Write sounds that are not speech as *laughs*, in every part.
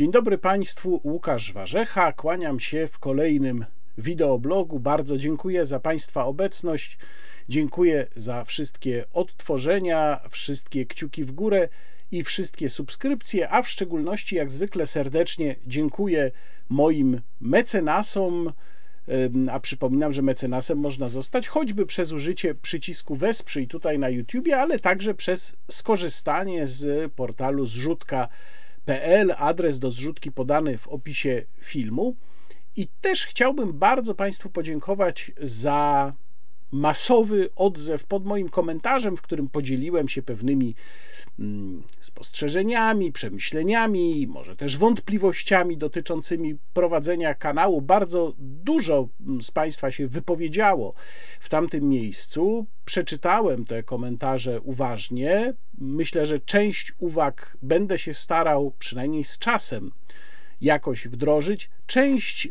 Dzień dobry Państwu, Łukasz Warzecha. Kłaniam się w kolejnym wideoblogu. Bardzo dziękuję za Państwa obecność. Dziękuję za wszystkie odtworzenia, wszystkie kciuki w górę i wszystkie subskrypcje, a w szczególności, jak zwykle, serdecznie dziękuję moim mecenasom. A przypominam, że mecenasem można zostać choćby przez użycie przycisku Wesprzyj tutaj na YouTubie, ale także przez skorzystanie z portalu zrzutka.pl. Adres do zrzutki podany w opisie filmu. I też chciałbym bardzo Państwu podziękować za masowy odzew pod moim komentarzem, w którym podzieliłem się pewnymi mm, spostrzeżeniami, przemyśleniami, może też wątpliwościami dotyczącymi prowadzenia kanału. Bardzo dużo mm, z Państwa się wypowiedziało w tamtym miejscu. Przeczytałem te komentarze uważnie. Myślę, że część uwag będę się starał, przynajmniej z czasem, jakoś wdrożyć. Część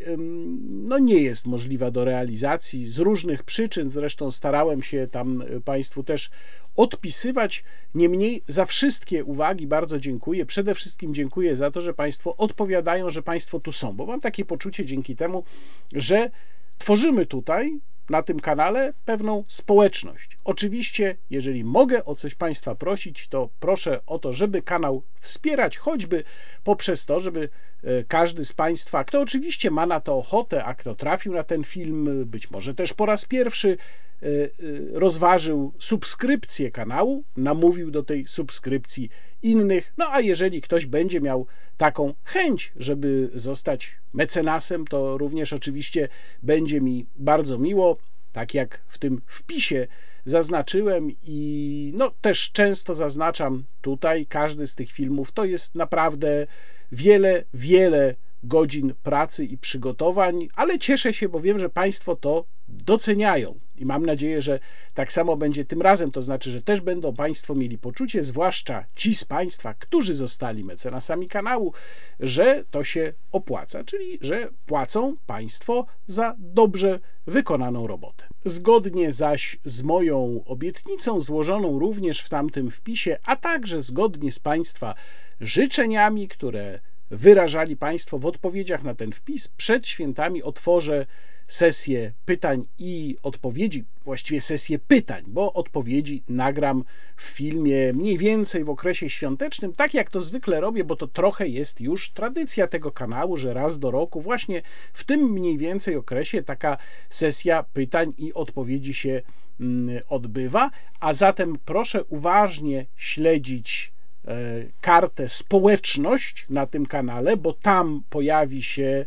no, nie jest możliwa do realizacji z różnych przyczyn, zresztą starałem się tam e, Państwu też odpisywać. Niemniej za wszystkie uwagi bardzo dziękuję. Przede wszystkim dziękuję za to, że Państwo odpowiadają, że Państwo tu są, bo mam takie poczucie dzięki temu, że tworzymy tutaj na tym kanale pewną społeczność. Oczywiście, jeżeli mogę o coś Państwa prosić, to proszę o to, żeby kanał wspierać, choćby poprzez to, żeby e, każdy z Państwa, kto oczywiście ma na to ochotę, a kto trafił na ten film, być może też po raz pierwszy, e, e, rozważył subskrypcję kanału, namówił do tej subskrypcji innych. No a jeżeli ktoś będzie miał taką chęć, żeby zostać mecenasem, to również oczywiście będzie mi bardzo miło, tak jak w tym wpisie zaznaczyłem i no też często zaznaczam tutaj, każdy z tych filmów to jest naprawdę wiele, wiele godzin pracy i przygotowań, ale cieszę się, bo wiem, że Państwo to doceniają i mam nadzieję, że tak samo będzie tym razem. To znaczy, że też będą Państwo mieli poczucie, zwłaszcza ci z Państwa, którzy zostali mecenasami kanału, że to się opłaca, czyli że płacą Państwo za dobrze wykonaną robotę. Zgodnie zaś z moją obietnicą, złożoną również w tamtym wpisie, a także zgodnie z Państwa życzeniami, które wyrażali Państwo w odpowiedziach na ten wpis, przed świętami otworzę sesję pytań i odpowiedzi, właściwie sesję pytań, bo odpowiedzi nagram w filmie mniej więcej w okresie świątecznym, tak jak to zwykle robię, bo to trochę jest już tradycja tego kanału, że raz do roku, właśnie w tym mniej więcej okresie, taka sesja pytań i odpowiedzi się mm, odbywa. A zatem proszę uważnie śledzić e, kartę społeczność na tym kanale, bo tam pojawi się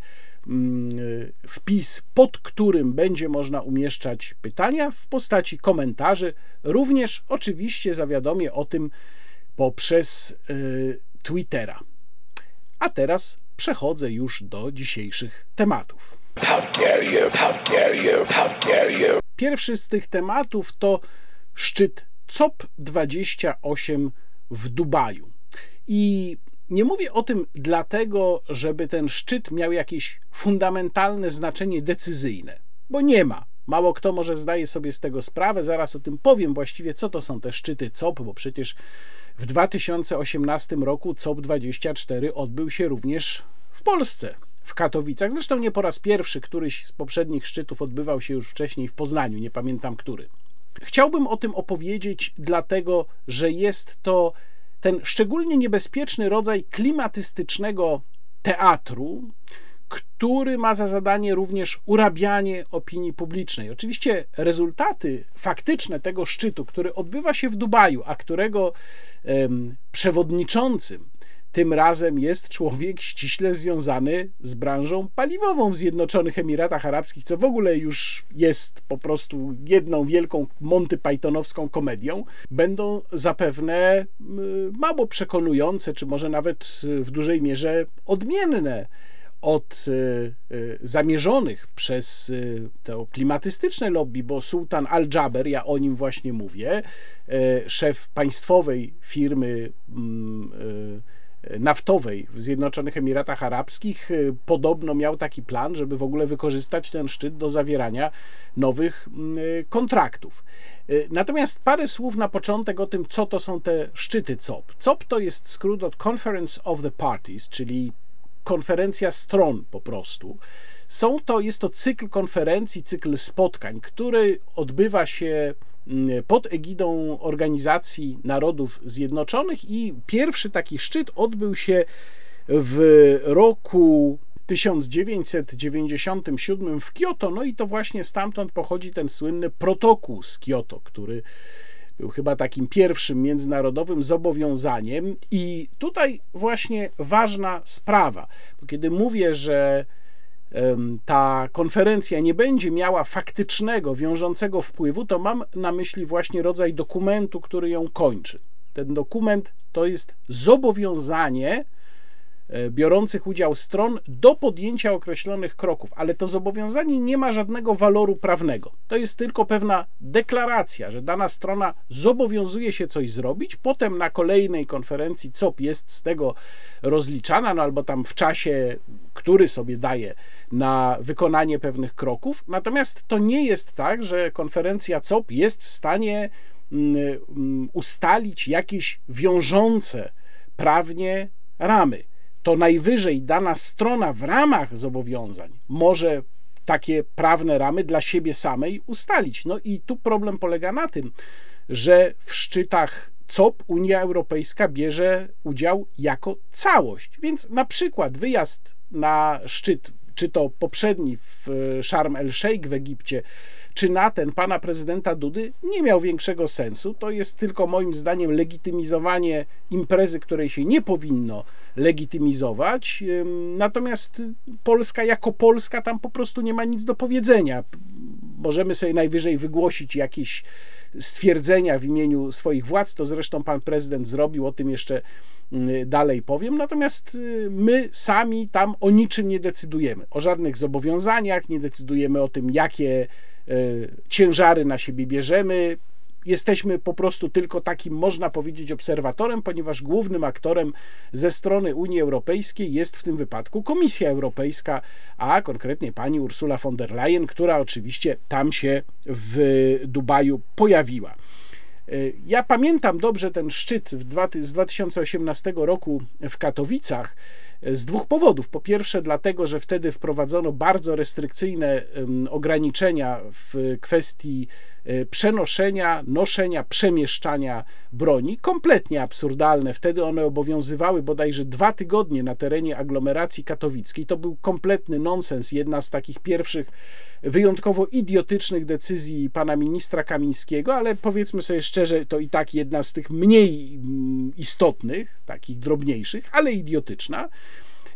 wpis, pod którym będzie można umieszczać pytania w postaci komentarzy. Również oczywiście zawiadomię o tym poprzez y, Twittera. A teraz przechodzę już do dzisiejszych tematów. Pierwszy z tych tematów to szczyt COP28 w Dubaju. I nie mówię o tym dlatego, żeby ten szczyt miał jakieś fundamentalne znaczenie decyzyjne, bo nie ma. Mało kto może zdaje sobie z tego sprawę, zaraz o tym powiem właściwie, co to są te szczyty COP, bo przecież w 2018 roku COP24 odbył się również w Polsce, w Katowicach. Zresztą nie po raz pierwszy, któryś z poprzednich szczytów odbywał się już wcześniej w Poznaniu, nie pamiętam który. Chciałbym o tym opowiedzieć, dlatego że jest to ten szczególnie niebezpieczny rodzaj klimatystycznego teatru, który ma za zadanie również urabianie opinii publicznej. Oczywiście rezultaty faktyczne tego szczytu, który odbywa się w Dubaju, a którego przewodniczącym tym razem jest człowiek ściśle związany z branżą paliwową w Zjednoczonych Emiratach Arabskich, co w ogóle już jest po prostu jedną wielką Monty Pythonowską komedią, będą zapewne mało przekonujące, czy może nawet w dużej mierze odmienne od e, zamierzonych przez to klimatystyczne lobby, bo Sultan Al-Jaber, ja o nim właśnie mówię, szef państwowej firmy naftowej w Zjednoczonych Emiratach Arabskich y, podobno miał taki plan, żeby w ogóle wykorzystać ten szczyt do zawierania nowych mm, y, kontraktów. Y, natomiast parę słów na początek o tym, co to są te szczyty COP. COP to jest skrót od Conference of the Parties, czyli konferencja stron po prostu. Są to, jest to cykl konferencji, cykl spotkań, który odbywa się pod egidą Organizacji Narodów Zjednoczonych i pierwszy taki szczyt odbył się w roku 1997 w Kioto, no i to właśnie stamtąd pochodzi ten słynny protokół z Kioto, który był chyba takim pierwszym międzynarodowym zobowiązaniem. I tutaj właśnie ważna sprawa, bo kiedy mówię, że ta konferencja nie będzie miała faktycznego, wiążącego wpływu, to mam na myśli właśnie rodzaj dokumentu, który ją kończy. Ten dokument to jest zobowiązanie biorących udział stron do podjęcia określonych kroków, ale to zobowiązanie nie ma żadnego waloru prawnego. To jest tylko pewna deklaracja, że dana strona zobowiązuje się coś zrobić, potem na kolejnej konferencji COP jest z tego rozliczana, no albo tam w czasie, który sobie daje na wykonanie pewnych kroków. Natomiast to nie jest tak, że konferencja COP jest w stanie mm, mm, ustalić jakieś wiążące prawnie ramy to najwyżej dana strona w ramach zobowiązań może takie prawne ramy dla siebie samej ustalić. No i tu problem polega na tym, że w szczytach COP Unia Europejska bierze udział jako całość. Więc na przykład wyjazd na szczyt, czy to poprzedni w Sharm el-Sheikh w Egipcie, czy na ten pana prezydenta Dudy nie miał większego sensu. To jest tylko moim zdaniem legitymizowanie imprezy, której się nie powinno legitymizować. Natomiast Polska jako Polska tam po prostu nie ma nic do powiedzenia. Możemy sobie najwyżej wygłosić jakieś stwierdzenia w imieniu swoich władz, to zresztą pan prezydent zrobił, o tym jeszcze dalej powiem. Natomiast y, my sami tam o niczym nie decydujemy, o żadnych zobowiązaniach, nie decydujemy o tym, jakie ciężary na siebie bierzemy. Jesteśmy po prostu tylko takim, można powiedzieć, obserwatorem, ponieważ głównym aktorem ze strony Unii Europejskiej jest w tym wypadku Komisja Europejska, a konkretnie pani Ursula von der Leyen, która oczywiście tam się w Dubaju pojawiła. E, ja pamiętam dobrze ten szczyt z 2018 roku w Katowicach z dwóch powodów. Po pierwsze, dlatego, że wtedy wprowadzono bardzo restrykcyjne ograniczenia w kwestii przenoszenia, noszenia, przemieszczania broni. Kompletnie absurdalne. Wtedy one obowiązywały bodajże dwa tygodnie na terenie aglomeracji katowickiej. To był kompletny nonsens. Jedna z takich pierwszych wyjątkowo idiotycznych decyzji pana ministra Kamińskiego, ale powiedzmy sobie szczerze, to i tak jedna z tych mniej mm, istotnych, takich drobniejszych, ale idiotyczna.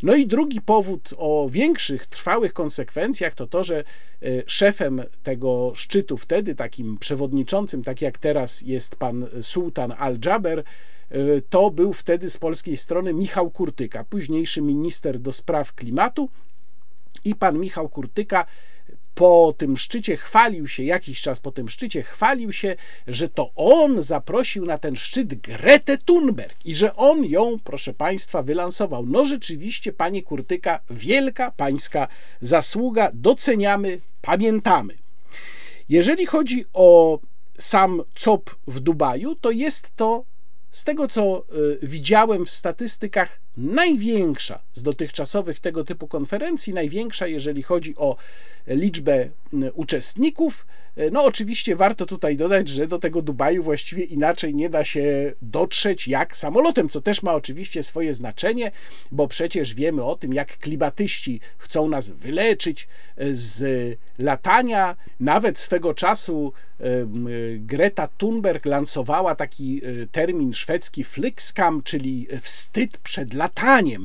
No i drugi powód o większych, trwałych konsekwencjach to to, że e, szefem tego szczytu wtedy, takim przewodniczącym, tak jak teraz jest pan Sultan Al-Jaber, e, to był wtedy z polskiej strony Michał Kurtyka, późniejszy minister do spraw klimatu. I pan Michał Kurtyka po tym szczycie chwalił się, jakiś czas po tym szczycie chwalił się, że to on zaprosił na ten szczyt Gretę Thunberg i że on ją, proszę Państwa, wylansował. No rzeczywiście, Panie Kurtyka, wielka pańska zasługa, doceniamy, pamiętamy. Jeżeli chodzi o sam COP w Dubaju, to jest to z tego, co y, widziałem w statystykach, największa z dotychczasowych tego typu konferencji, największa, jeżeli chodzi o liczbę uczestników. E, no, oczywiście warto tutaj dodać, że do tego Dubaju właściwie inaczej nie da się dotrzeć jak samolotem, co też ma oczywiście swoje znaczenie, bo przecież wiemy o tym, jak klimatyści chcą nas wyleczyć z latania. Nawet swego czasu Greta Thunberg lansowała taki e, termin szwedzki Flixkam, czyli wstyd przed lataniem,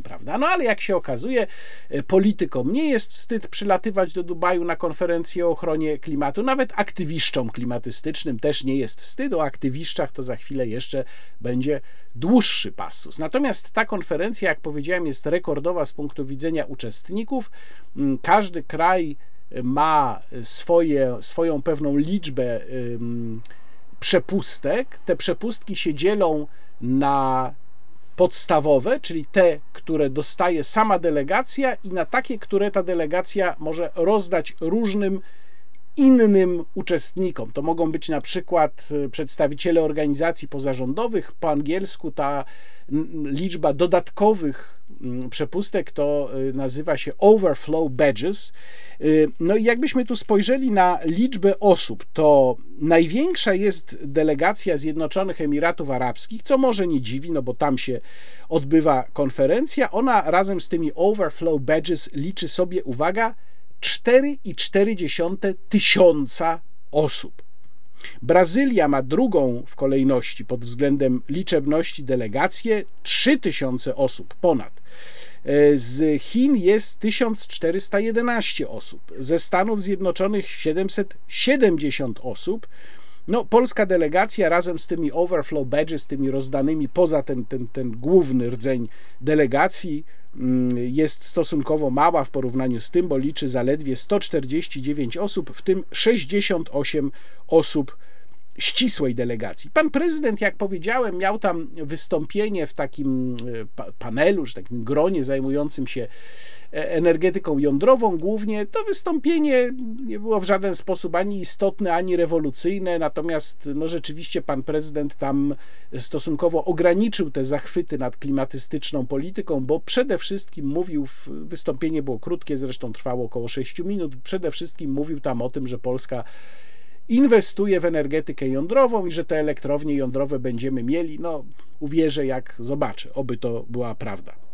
prawda? No ale jak się okazuje, e, politykom nie jest wstyd przylatywać do Dubaju na konferencję o ochronie klimatu. Nawet aktywiszczom klimatystycznym też nie jest wstyd. O aktywiszczach to za chwilę jeszcze będzie dłuższy passus. Natomiast ta konferencja, jak powiedziałem, jest rekordowa z punktu widzenia uczestników. Mm, każdy kraj ma swoje, swoją pewną liczbę przepustek. Te przepustki się dzielą na podstawowe, czyli te, które dostaje sama delegacja, i na takie, które ta delegacja może rozdać różnym innym uczestnikom. To mogą być na przykład y, przedstawiciele organizacji pozarządowych. Po angielsku ta liczba dodatkowych przepustek to nazywa się overflow badges. No i jakbyśmy tu spojrzeli na liczbę osób, to największa jest delegacja Zjednoczonych Emiratów Arabskich, co może nie dziwi, no bo tam się odbywa konferencja. Ona razem z tymi overflow badges liczy sobie, uwaga, 4,4 tysiąca osób. Brazylia ma drugą w kolejności pod względem liczebności delegację 3000 osób ponad. E, z Chin jest 1411 osób, ze Stanów Zjednoczonych 770 osób. No, polska delegacja razem z tymi overflow badges, tymi rozdanymi poza ten, ten, ten główny rdzeń delegacji, jest stosunkowo mała w porównaniu z tym, bo liczy zaledwie 149 osób, w tym 68 osób ścisłej delegacji. Pan prezydent, jak powiedziałem, miał tam wystąpienie w takim e, panelu, czy takim gronie zajmującym się energetyką jądrową głównie. To wystąpienie nie było w żaden sposób ani istotne, ani rewolucyjne, natomiast no, rzeczywiście pan prezydent tam stosunkowo ograniczył te zachwyty nad klimatystyczną polityką, bo przede wszystkim mówił, wystąpienie było krótkie, zresztą trwało około 6 minut, przede wszystkim mówił tam o tym, że Polska inwestuje w energetykę jądrową i że te elektrownie jądrowe będziemy mieli. No, uwierzę, jak zobaczę, oby to była prawda.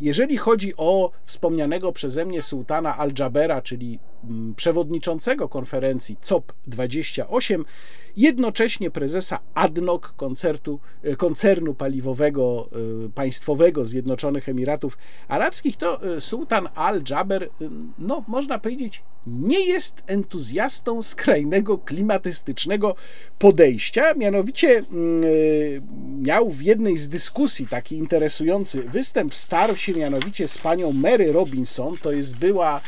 Jeżeli chodzi o wspomnianego przeze mnie sułtana Al-Jabera, czyli przewodniczącego konferencji COP28, jednocześnie prezesa ADNOC, koncertu, e, koncernu paliwowego e, państwowego Zjednoczonych Emiratów Arabskich, to e, sułtan Al-Jaber, no można powiedzieć, nie jest entuzjastą skrajnego klimatystycznego podejścia. Mianowicie mm, miał w jednej z dyskusji taki interesujący występ, starł się mianowicie z panią Mary Robinson, to jest była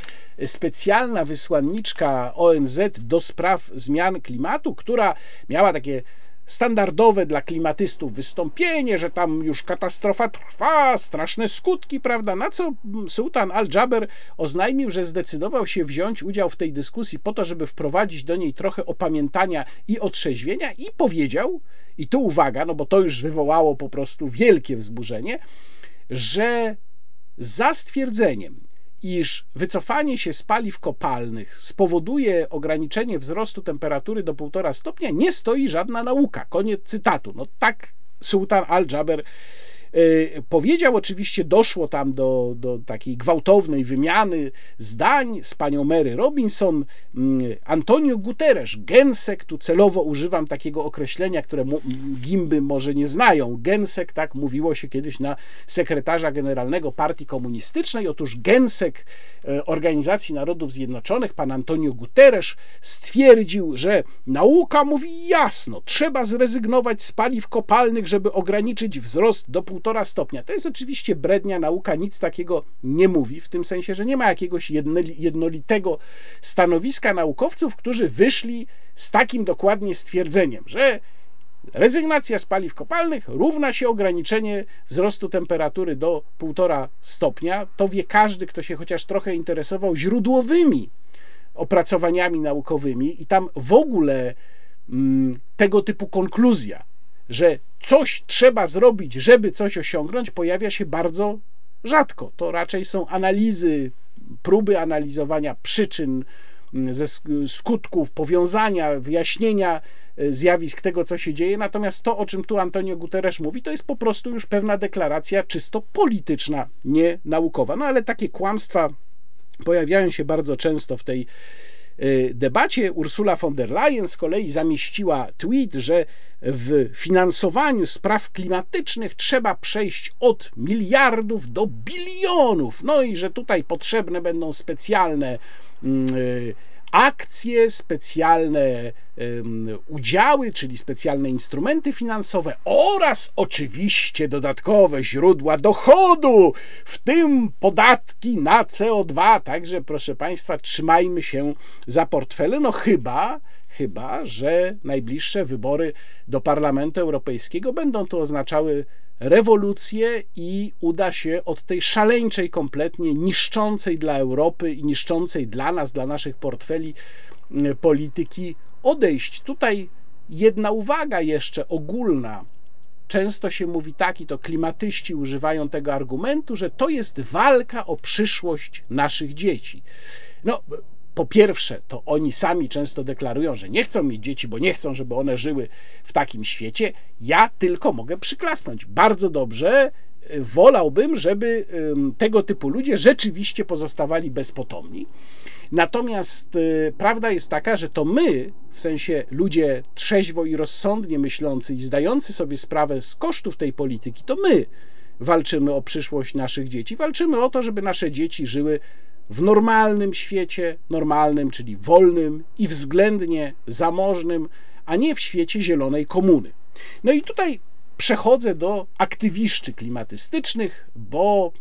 specjalna wysłanniczka ONZ do spraw zmian klimatu, która miała takie standardowe dla klimatystów wystąpienie, że tam już katastrofa trwa, straszne skutki, prawda? Na co sułtan Al-Jaber oznajmił, że zdecydował się wziąć udział w tej dyskusji po to, żeby wprowadzić do niej trochę opamiętania i otrzeźwienia i powiedział, i tu uwaga, no bo to już wywołało po prostu wielkie wzburzenie, że za stwierdzeniem, iż wycofanie się z paliw kopalnych spowoduje ograniczenie wzrostu temperatury do 1,5 stopnia, nie stoi żadna nauka. Koniec cytatu. No tak sułtan al-Jaber E, powiedział, oczywiście doszło tam do, do takiej gwałtownej wymiany zdań z panią Mary Robinson. Mm, Antonio Guterres, gensek, tu celowo używam takiego określenia, które gimby może nie znają. Gensek, tak mówiło się kiedyś na sekretarza generalnego Partii Komunistycznej. Otóż gensek e, Organizacji Narodów Zjednoczonych, pan Antonio Guterres, stwierdził, że nauka mówi jasno, trzeba zrezygnować z paliw kopalnych, żeby ograniczyć wzrost do 1,5 półtora stopnia. To jest oczywiście brednia, nauka nic takiego nie mówi, w tym sensie, że nie ma jakiegoś jednolitego stanowiska naukowców, którzy wyszli z takim dokładnie stwierdzeniem, że rezygnacja z paliw kopalnych równa się ograniczenie wzrostu temperatury do 1,5 stopnia. To wie każdy, kto się chociaż trochę interesował źródłowymi opracowaniami naukowymi i tam w ogóle mm, tego typu konkluzja że coś trzeba zrobić, żeby coś osiągnąć, pojawia się bardzo rzadko. To raczej są analizy, próby analizowania przyczyn, mm, ze skutków, powiązania, wyjaśnienia e, zjawisk tego, co się dzieje. Natomiast to, o czym tu Antonio Guterres mówi, to jest po prostu już pewna deklaracja czysto polityczna, nie naukowa. No ale takie kłamstwa pojawiają się bardzo często w tej debacie Ursula von der Leyen z kolei zamieściła tweet, że w finansowaniu spraw klimatycznych trzeba przejść od miliardów do bilionów. No i że tutaj potrzebne będą specjalne mm, y, akcje, specjalne udziały, czyli specjalne instrumenty finansowe oraz oczywiście dodatkowe źródła dochodu, w tym podatki na CO2. Także proszę Państwa, trzymajmy się za portfele, no chyba, chyba, że najbliższe wybory do Parlamentu Europejskiego będą to oznaczały rewolucję i uda się od tej szaleńczej, kompletnie niszczącej dla Europy i niszczącej dla nas, dla naszych portfeli polityki odejść. Tutaj jedna uwaga jeszcze ogólna. często się mówi tak, i to klimatyści używają tego argumentu, że to jest walka o przyszłość naszych dzieci. No, po pierwsze, to oni sami często deklarują, że nie chcą mieć dzieci, bo nie chcą, żeby one żyły w takim świecie. Ja tylko mogę przyklasnąć. Bardzo dobrze. Wolałbym, żeby tego typu ludzie rzeczywiście pozostawali bezpotomni. Natomiast y, prawda jest taka, że to my, w sensie ludzie trzeźwo i rozsądnie myślący i zdający sobie sprawę z kosztów tej polityki, to my walczymy o przyszłość naszych dzieci. Walczymy o to, żeby nasze dzieci żyły w normalnym świecie, normalnym, czyli wolnym i względnie zamożnym, a nie w świecie zielonej komuny. No i tutaj przechodzę do aktywiszczy klimatystycznych, bo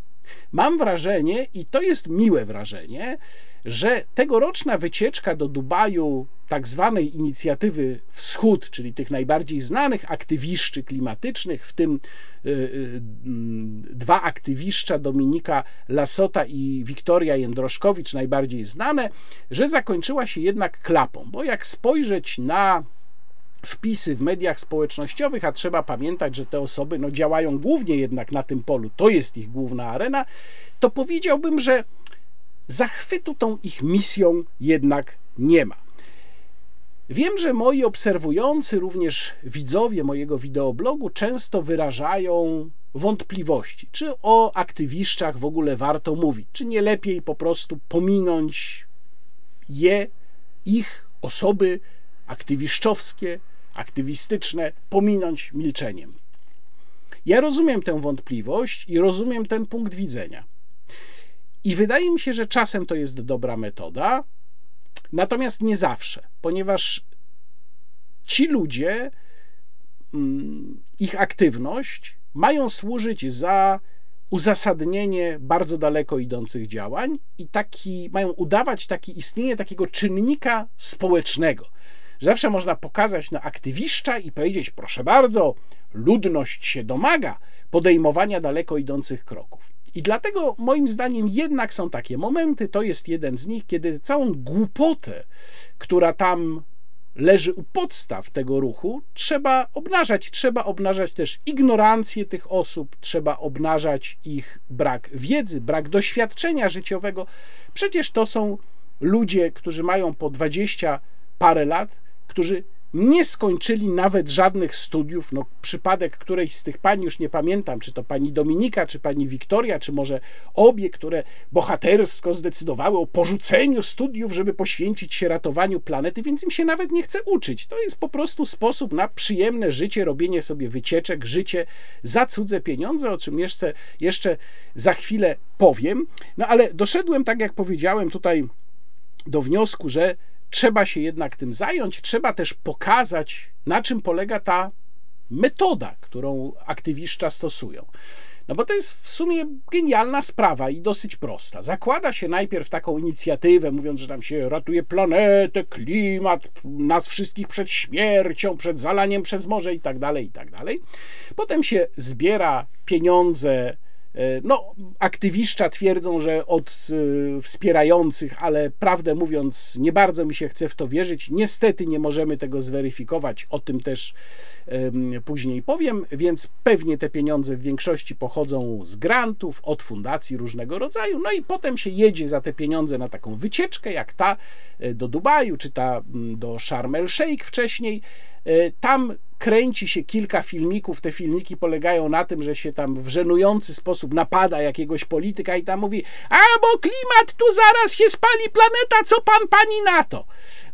mam wrażenie, i to jest miłe wrażenie, że tegoroczna wycieczka do Dubaju tak zwanej inicjatywy Wschód, czyli tych najbardziej znanych aktywiszczy klimatycznych, w tym y, y, dwa aktywiszcza, Dominika Lasota i Wiktoria Jędroszkowicz, najbardziej znane, że zakończyła się jednak klapą, bo jak spojrzeć na wpisy w mediach społecznościowych, a trzeba pamiętać, że te osoby no, działają głównie jednak na tym polu, to jest ich główna arena, to powiedziałbym, że zachwytu tą ich misją jednak nie ma. Wiem, że moi obserwujący, również widzowie mojego wideoblogu, często wyrażają wątpliwości, czy o aktywiszczach w ogóle warto mówić, czy nie lepiej po prostu pominąć je, ich osoby aktywiszczowskie, aktywistyczne, pominąć milczeniem. Ja rozumiem tę wątpliwość i rozumiem ten punkt widzenia. I wydaje mi się, że czasem to jest dobra metoda, natomiast nie zawsze, ponieważ ci ludzie, mm, ich aktywność mają służyć za uzasadnienie bardzo daleko idących działań i taki, mają udawać istnienie takiego czynnika społecznego. Zawsze można pokazać na aktywiszcza i powiedzieć: Proszę bardzo, ludność się domaga podejmowania daleko idących kroków. I dlatego moim zdaniem jednak są takie momenty, to jest jeden z nich, kiedy całą głupotę, która tam leży u podstaw tego ruchu, trzeba obnażać. Trzeba obnażać też ignorancję tych osób, trzeba obnażać ich brak wiedzy, brak doświadczenia życiowego. Przecież to są ludzie, którzy mają po dwadzieścia parę lat, którzy nie skończyli nawet żadnych studiów. No, przypadek którejś z tych pani, już nie pamiętam, czy to pani Dominika, czy pani Wiktoria, czy może obie, które bohatersko zdecydowały o porzuceniu studiów, żeby poświęcić się ratowaniu planety, więc im się nawet nie chce uczyć. To jest po prostu sposób na przyjemne życie, robienie sobie wycieczek, życie za cudze pieniądze, o czym jeszcze, jeszcze za chwilę powiem. No ale doszedłem, tak jak powiedziałem, tutaj do wniosku, że trzeba się jednak tym zająć, trzeba też pokazać, na czym polega ta metoda, którą aktywiszcza stosują. No bo to jest w sumie genialna sprawa i dosyć prosta. Zakłada się najpierw taką inicjatywę, mówiąc, że tam się ratuje planetę, klimat, nas wszystkich przed śmiercią, przed zalaniem przez morze i tak dalej, i tak dalej. Potem się zbiera pieniądze no, aktywiszcza twierdzą, że od e, wspierających, ale prawdę mówiąc, nie bardzo mi się chce w to wierzyć. Niestety nie możemy tego zweryfikować, o tym też później powiem, więc pewnie te pieniądze w większości pochodzą z grantów, od fundacji różnego rodzaju. No i potem się jedzie za te pieniądze na taką wycieczkę, jak ta e, do Dubaju, czy ta do Sharm el Sheikh wcześniej. Tam kręci się kilka filmików. Te filmiki polegają na tym, że się tam w żenujący sposób napada jakiegoś polityka i tam mówi: A bo klimat tu zaraz się spali planeta, co pan pani na to?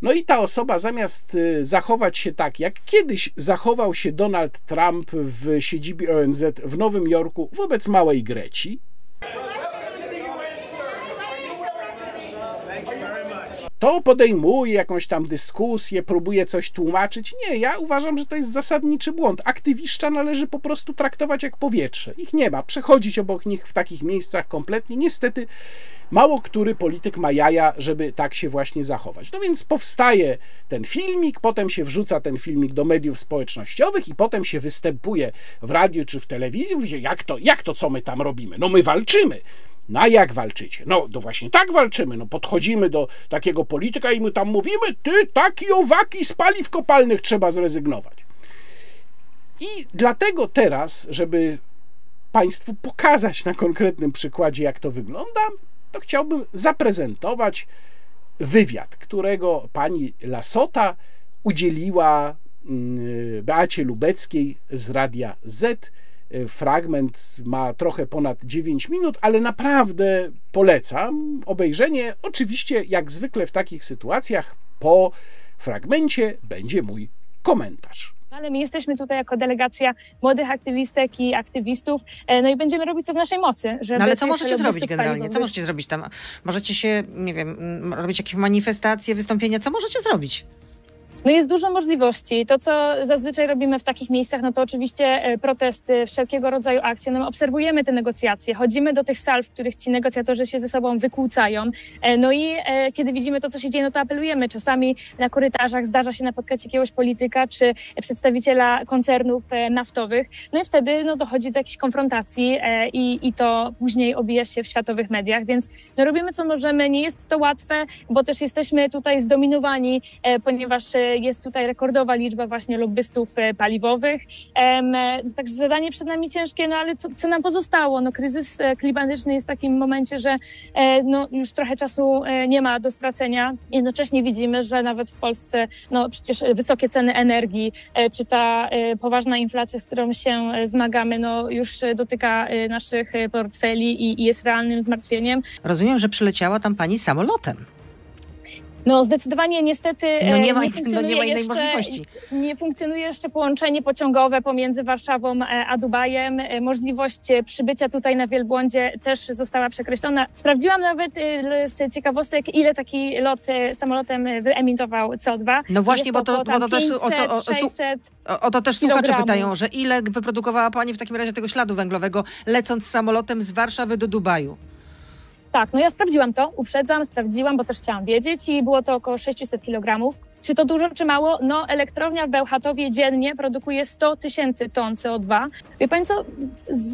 No i ta osoba zamiast y, zachować się tak, jak kiedyś zachował się Donald Trump w siedzibie ONZ w Nowym Jorku wobec małej Greci, to podejmuje jakąś tam dyskusję, próbuje coś tłumaczyć. Nie, ja uważam, że to jest zasadniczy błąd. Aktywiszcza należy po prostu traktować jak powietrze. Ich nie ma. Przechodzić obok nich w takich miejscach kompletnie. Niestety mało który polityk ma jaja, żeby tak się właśnie zachować. No więc powstaje ten filmik, potem się wrzuca ten filmik do mediów społecznościowych i potem się występuje w radiu czy w telewizji. Mówi, jak to, jak to, co my tam robimy? No my walczymy. Na jak walczycie? No, to właśnie tak walczymy. No, podchodzimy do takiego polityka i my tam mówimy, ty, taki owaki z paliw kopalnych trzeba zrezygnować. I dlatego teraz, żeby Państwu pokazać na konkretnym przykładzie, jak to wygląda, to chciałbym zaprezentować wywiad, którego pani Lasota udzieliła mm, Beacie Lubeckiej z Radia Z. Fragment ma trochę ponad 9 minut, ale naprawdę polecam obejrzenie. Oczywiście, jak zwykle w takich sytuacjach, po fragmencie będzie mój komentarz. Ale my jesteśmy tutaj jako delegacja młodych aktywistek i aktywistów, e, no i będziemy robić co w naszej mocy. Żeby no ale co możecie zrobić generalnie? Co możecie zrobić tam? Możecie się, nie wiem, robić jakieś manifestacje, wystąpienia? Co możecie zrobić? No jest dużo możliwości. To, co zazwyczaj robimy w takich miejscach, no to oczywiście e, protesty, wszelkiego rodzaju akcje. No obserwujemy te negocjacje, chodzimy do tych sal, w których ci negocjatorzy się ze sobą wykłócają. E, no i e, kiedy widzimy to, co się dzieje, no to apelujemy. Czasami na korytarzach zdarza się napotkać jakiegoś polityka czy przedstawiciela koncernów naftowych. No i wtedy no, dochodzi do jakiejś konfrontacji i, i to później obija się w światowych mediach. Więc no, robimy, co możemy. Nie jest to łatwe, bo też jesteśmy tutaj zdominowani, ponieważ jest tutaj rekordowa liczba właśnie lobbystów e, paliwowych. Także zadanie przed nami ciężkie, no ale co, co nam pozostało? No, kryzys e, klimatyczny jest w takim momencie, że e, no, już trochę czasu nie ma do stracenia. Jednocześnie widzimy, że nawet w Polsce no, przecież wysokie ceny energii, czy ta poważna inflacja, z którą się zmagamy, no, już dotyka naszych portfeli i, i jest realnym zmartwieniem. Rozumiem, że przyleciała tam pani samolotem. No zdecydowanie niestety no nie, ma, nie, no nie ma innej jeszcze, możliwości. Nie funkcjonuje jeszcze połączenie pociągowe pomiędzy Warszawą e, a Dubajem. E, możliwość e, przybycia tutaj na Wielbłądzie też została przekreślona. Sprawdziłam nawet z ciekawostek, ile taki lot samolotem wyemitował CO2. No właśnie, bo to, bo to też o, o, o, 600 o, to też słuchacze pytają, że ile wyprodukowała Pani w takim razie tego śladu węglowego, lecąc samolotem z Warszawy do Dubaju? Tak, no ja sprawdziłam to, uprzedzam, sprawdziłam, bo też chciałam wiedzieć i było to około 600 kg. Czy to dużo, czy mało? No, elektrownia w Bełchatowie dziennie produkuje 100 tysięcy ton CO2. Wie Pani co,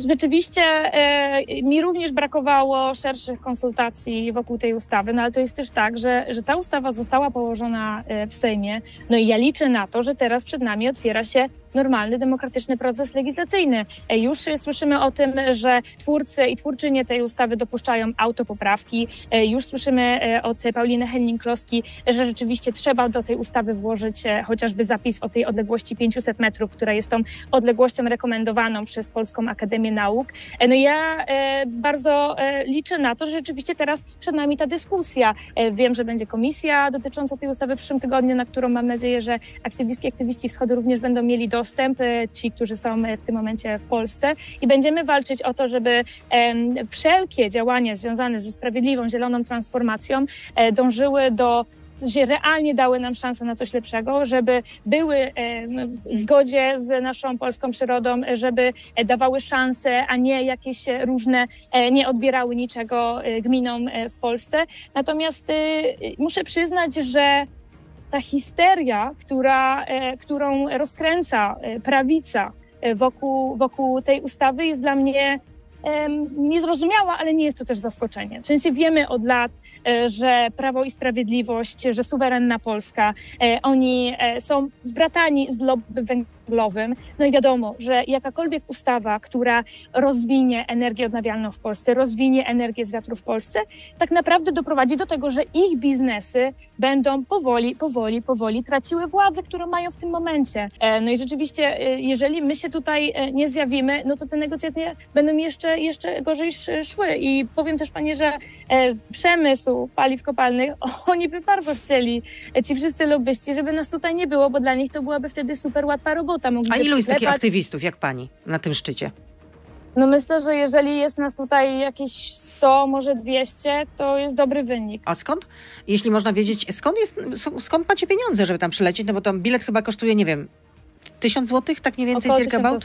rzeczywiście e, mi również brakowało szerszych konsultacji wokół tej ustawy, no ale to jest też tak, że, że ta ustawa została położona e, w Sejmie, no i ja liczę na to, że teraz przed nami otwiera się normalny, demokratyczny proces legislacyjny. E, już słyszymy o tym, że twórcy i twórczynie tej ustawy dopuszczają autopoprawki. E, już słyszymy e, od Pauliny Henning-Kloski, że rzeczywiście trzeba do tej ustawy włożyć chociażby zapis o tej odległości 500 metrów, która jest tą odległością rekomendowaną przez Polską Akademię Nauk. No ja bardzo liczę na to, że rzeczywiście teraz przed nami ta dyskusja. Wiem, że będzie komisja dotycząca tej ustawy w przyszłym tygodniu, na którą mam nadzieję, że aktywistki, aktywiści wschodu również będą mieli dostęp dostęp, ci, którzy są w tym momencie w Polsce i będziemy walczyć o to, żeby wszelkie działania związane ze sprawiedliwą, zieloną transformacją e, dążyły do że realnie dały nam szansę na coś lepszego, żeby były w zgodzie z naszą polską przyrodą, żeby dawały szanse, a nie jakieś różne, e, nie odbierały niczego e, gminom w Polsce. Natomiast muszę przyznać, że ta histeria, która, e, którą rozkręca e, prawica e, wokół, wokół tej ustawy, jest dla mnie niezrozumiała, ale nie jest to też zaskoczenie. W sensie wiemy od lat, że Prawo i Sprawiedliwość, że suwerenna Polska, oni są zbratani z lobby węglowym. No i wiadomo, że jakakolwiek ustawa, która rozwinie energię odnawialną w Polsce, rozwinie energię z wiatru w Polsce, tak naprawdę doprowadzi do tego, że ich biznesy będą powoli, powoli, powoli traciły władzę, którą mają w tym momencie. E, no i rzeczywiście, e, jeżeli my się tutaj e, nie zjawimy, no to te negocjacje będą jeszcze, jeszcze gorzej szły. I powiem też Panie, że przemysł paliw kopalnych, *laughs* oni by bardzo chcieli, ci wszyscy lobbyści, żeby nas tutaj nie było, bo dla nich to byłaby wtedy super łatwa robota A ilu jest takich aktywistów jak pani na tym szczycie? No myślę, że jeżeli jest nas tutaj jakieś 100, może 200, to jest dobry wynik. A skąd? Jeśli można wiedzieć, skąd, jest, skąd macie pieniądze, żeby tam przylecieć? No bo tam bilet chyba kosztuje, nie wiem, tysiąc złotych, tak mniej więcej circa about?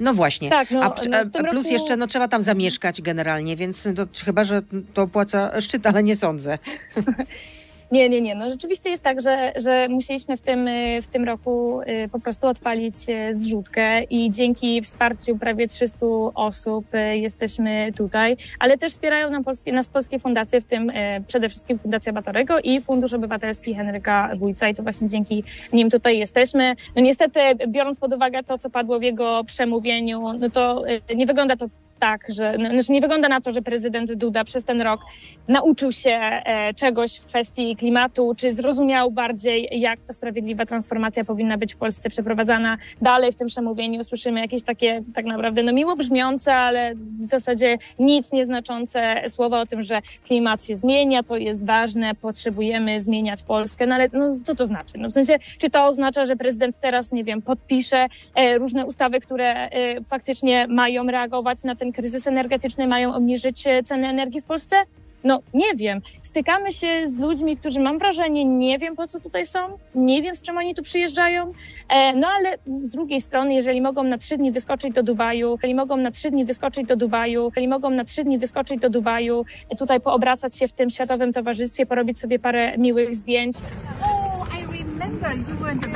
No właśnie. Tak, no, a, no a plus roku... jeszcze no, trzeba tam zamieszkać generalnie, więc to, chyba, że to opłaca szczyt, ale nie sądzę. *laughs* Nie, nie, nie. No rzeczywiście jest tak, że, że musieliśmy w tym, y, w tym roku y, po prostu odpalić y, zrzutkę i dzięki wsparciu prawie 300 osób jesteśmy tutaj, ale też wspierają nam polskie, nas polskie fundacje, w tym przede wszystkim Fundacja Batorego i Fundusz Obywatelski Henryka Wójca i to właśnie dzięki nim tutaj jesteśmy. No niestety, biorąc pod uwagę to, co padło w jego przemówieniu, no to nie wygląda to tak, że no, znaczy nie wygląda na to, że prezydent Duda przez ten rok nauczył się e, czegoś w kwestii klimatu, czy zrozumiał bardziej, jak ta sprawiedliwa transformacja powinna być w Polsce przeprowadzana. Dalej w tym przemówieniu słyszymy jakieś takie tak naprawdę no, miło brzmiące, ale w zasadzie nic nieznaczące słowa o tym, że klimat się zmienia, to jest ważne, potrzebujemy zmieniać Polskę. No ale no, co to znaczy? No, w sensie, czy to oznacza, że prezydent teraz, nie wiem, podpisze e, różne ustawy, które e, faktycznie mają reagować na ten kryzys energetyczny mają obniżyć e, ceny energii w Polsce? No nie wiem. Stykamy się z ludźmi, którzy mam wrażenie, nie wiem po co tutaj są, nie wiem z czym oni tu przyjeżdżają. E, no ale z drugiej strony, jeżeli mogą na trzy dni wyskoczyć do Dubaju, jeżeli mogą na trzy dni wyskoczyć do Dubaju, jeżeli mogą na trzy dni wyskoczyć do Dubaju, e, tutaj poobracać się w tym światowym towarzystwie, porobić sobie parę miłych zdjęć. Oh, I remember you were in the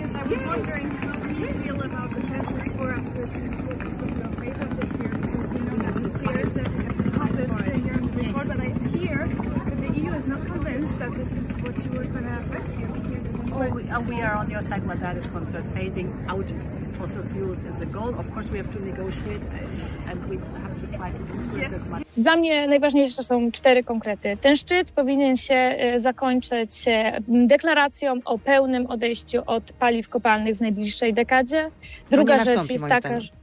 Yes, I was wondering how do you feel about the chances for us to achieve this year. that this is what you were going to affect you. Oh, we, uh, we are on your side when that is concerned. Phasing out fossil fuels is the goal. Of course, we have to negotiate and we have to try to influence yes. as much. Dla mnie najważniejsze są cztery konkrety. Ten szczyt powinien się e, zakończyć deklaracją o pełnym odejściu od paliw kopalnych w najbliższej dekadzie. Druga rzecz jest taka, że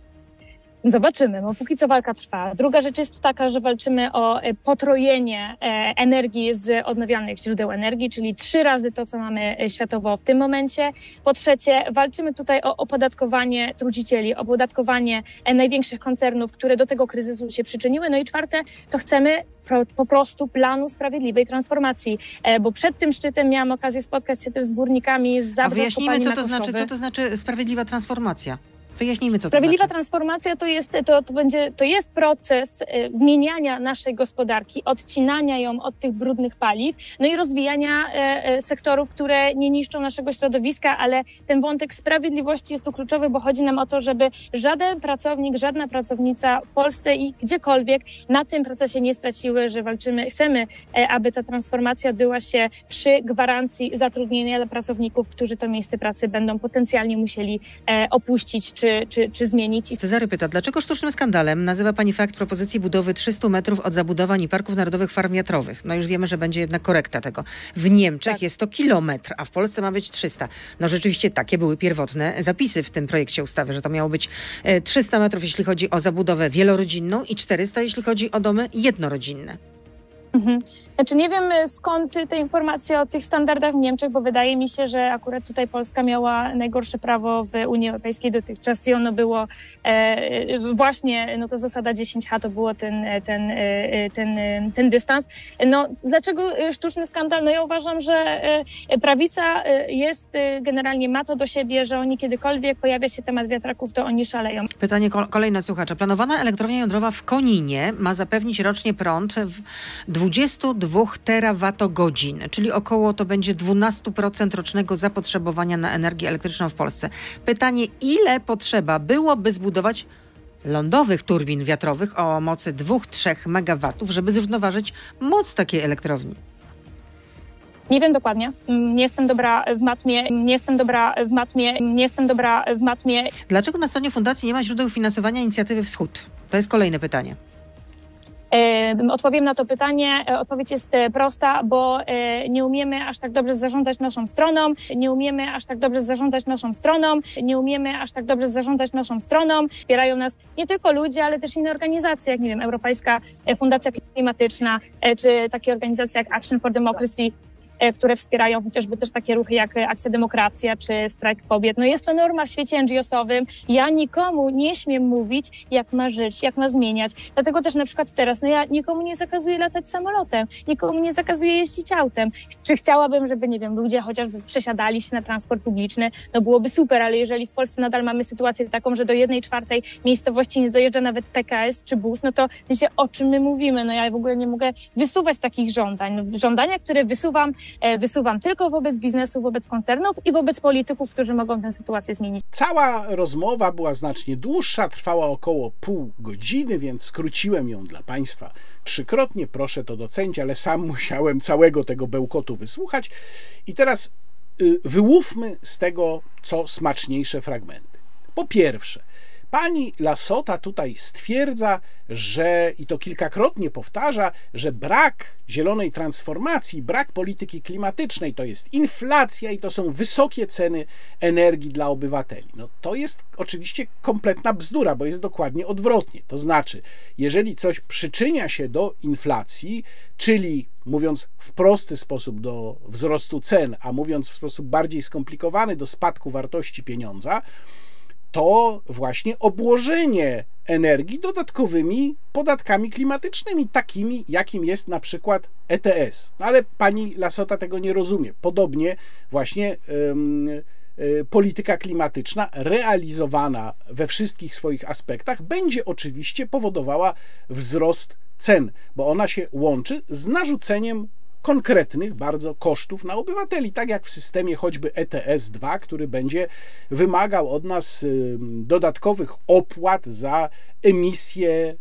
Zobaczymy, bo póki co walka trwa. Druga rzecz jest taka, że walczymy o e, potrojenie e, energii z odnawialnych źródeł energii, czyli trzy razy to, co mamy e, światowo w tym momencie. Po trzecie, walczymy tutaj o opodatkowanie trudzicieli, opodatkowanie największych koncernów, które do tego kryzysu się przyczyniły. No i czwarte, to chcemy po prostu planu sprawiedliwej transformacji, bo przed tym szczytem miałam okazję spotkać się też z górnikami z Zabrze, A wyjaśnijmy, co to znaczy, co to znaczy sprawiedliwa transformacja? Wyjaśnijmy, co Sprawiedliwa to znaczy. transformacja to jest, to, to, będzie, to jest proces y, zmieniania naszej gospodarki, odcinania ją od tych brudnych paliw, no i rozwijania y, y, sektorów, które nie niszczą naszego środowiska, ale ten wątek sprawiedliwości jest tu kluczowy, bo chodzi nam o to, żeby żaden pracownik, żadna pracownica w Polsce i gdziekolwiek na tym procesie nie straciły, że walczymy, chcemy, aby ta transformacja odbyła się przy gwarancji zatrudnienia dla pracowników, którzy to miejsce pracy będą potencjalnie musieli opuścić czy czy, czy, czy zmienić. Cezary pyta, dlaczego sztucznym skandalem nazywa pani fakt propozycji budowy 300 metrów od zabudowań i parków narodowych farm wiatrowych? No już wiemy, że będzie jednak korekta tego. W Niemczech tak. jest to kilometr, a w Polsce ma być 300. No rzeczywiście takie były pierwotne zapisy w tym projekcie ustawy, że to miało być 300 e, metrów, jeśli chodzi o zabudowę wielorodzinną i 400, jeśli chodzi o domy jednorodzinne. Mhm. Znaczy nie wiem y, skąd te informacje o tych standardach w Niemczech, bo wydaje mi się, że akurat tutaj Polska miała najgorsze prawo w Unii Europejskiej dotychczas i ono było e, właśnie, no to zasada 10H to było ten, ten, e, ten, e, ten dystans. No dlaczego sztuczny skandal? No ja uważam, że e, prawica jest generalnie ma to do siebie, że oni kiedykolwiek pojawia się temat wiatraków, to oni szaleją. Pytanie kolejne słuchacza. Planowana elektrownia jądrowa w Koninie ma zapewnić rocznie prąd w 22 terawatogodzin, czyli około to będzie 12% rocznego zapotrzebowania na energię elektryczną w Polsce. Pytanie, ile potrzeba byłoby zbudować lądowych turbin wiatrowych o mocy 2-3 MW, żeby zrównoważyć moc takiej elektrowni? Nie wiem dokładnie. Nie jestem dobra w matmie, nie jestem dobra w matmie, nie jestem dobra w matmie. Dlaczego na stronie fundacji nie ma źródeł finansowania inicjatywy Wschód? To jest kolejne pytanie. Odpowiem na to pytanie. E, odpowiedź jest e, prosta, bo e, nie umiemy aż tak dobrze zarządzać naszą stroną, nie umiemy aż tak dobrze zarządzać naszą stroną, nie umiemy aż tak dobrze zarządzać naszą stroną. Wspierają nas nie tylko ludzie, ale też inne organizacje, jak nie wiem, Europejska Fundacja Klimatyczna, czy takie organizacje jak Action for Democracy, które wspierają chociażby też takie ruchy jak Akcja Demokracja czy Strajk Kobiet. No jest to norma w świecie NGO-sowym. Ja nikomu nie śmiem mówić, jak ma żyć, jak ma zmieniać. Dlatego też na przykład teraz, no ja nikomu nie zakazuję latać samolotem, nikomu nie zakazuję jeździć autem. Czy chciałabym, żeby, nie wiem, ludzie chociażby przesiadali się na transport publiczny? No byłoby super, ale jeżeli w Polsce nadal mamy sytuację taką, że do jednej czwartej miejscowości nie dojeżdża nawet PKS czy bus, no to wiecie, o czym my mówimy? No ja w ogóle nie mogę wysuwać takich żądań. No, żądania, które wysuwam e, wysuwam tylko wobec biznesu, wobec koncernów i wobec polityków, którzy mogą tę sytuację zmienić. Cała rozmowa była znacznie dłuższa, trwała około pół godziny, więc skróciłem ją dla Państwa trzykrotnie. Proszę to docenić, ale sam *laughs* musiałem całego tego bełkotu wysłuchać. I teraz y, wyłówmy z tego co smaczniejsze fragmenty. Po pierwsze, Pani Lasota tutaj stwierdza, że i to kilkakrotnie powtarza, że brak zielonej transformacji, brak polityki klimatycznej to jest inflacja i to są wysokie ceny energii dla obywateli. No to jest oczywiście kompletna bzdura, bo jest dokładnie odwrotnie. To znaczy, jeżeli coś przyczynia się do inflacji, czyli mówiąc w prosty sposób do wzrostu cen, a mówiąc w sposób bardziej skomplikowany do spadku wartości pieniądza, to właśnie obłożenie energii dodatkowymi podatkami klimatycznymi, takimi jakim jest na przykład ETS. No ale pani Lasota tego nie rozumie. Podobnie właśnie polityka klimatyczna realizowana we wszystkich swoich aspektach będzie oczywiście powodowała wzrost cen, bo ona się łączy z narzuceniem konkretnych bardzo kosztów na obywateli, tak jak w systemie choćby ETS-2, który będzie wymagał od nas dodatkowych opłat za emisję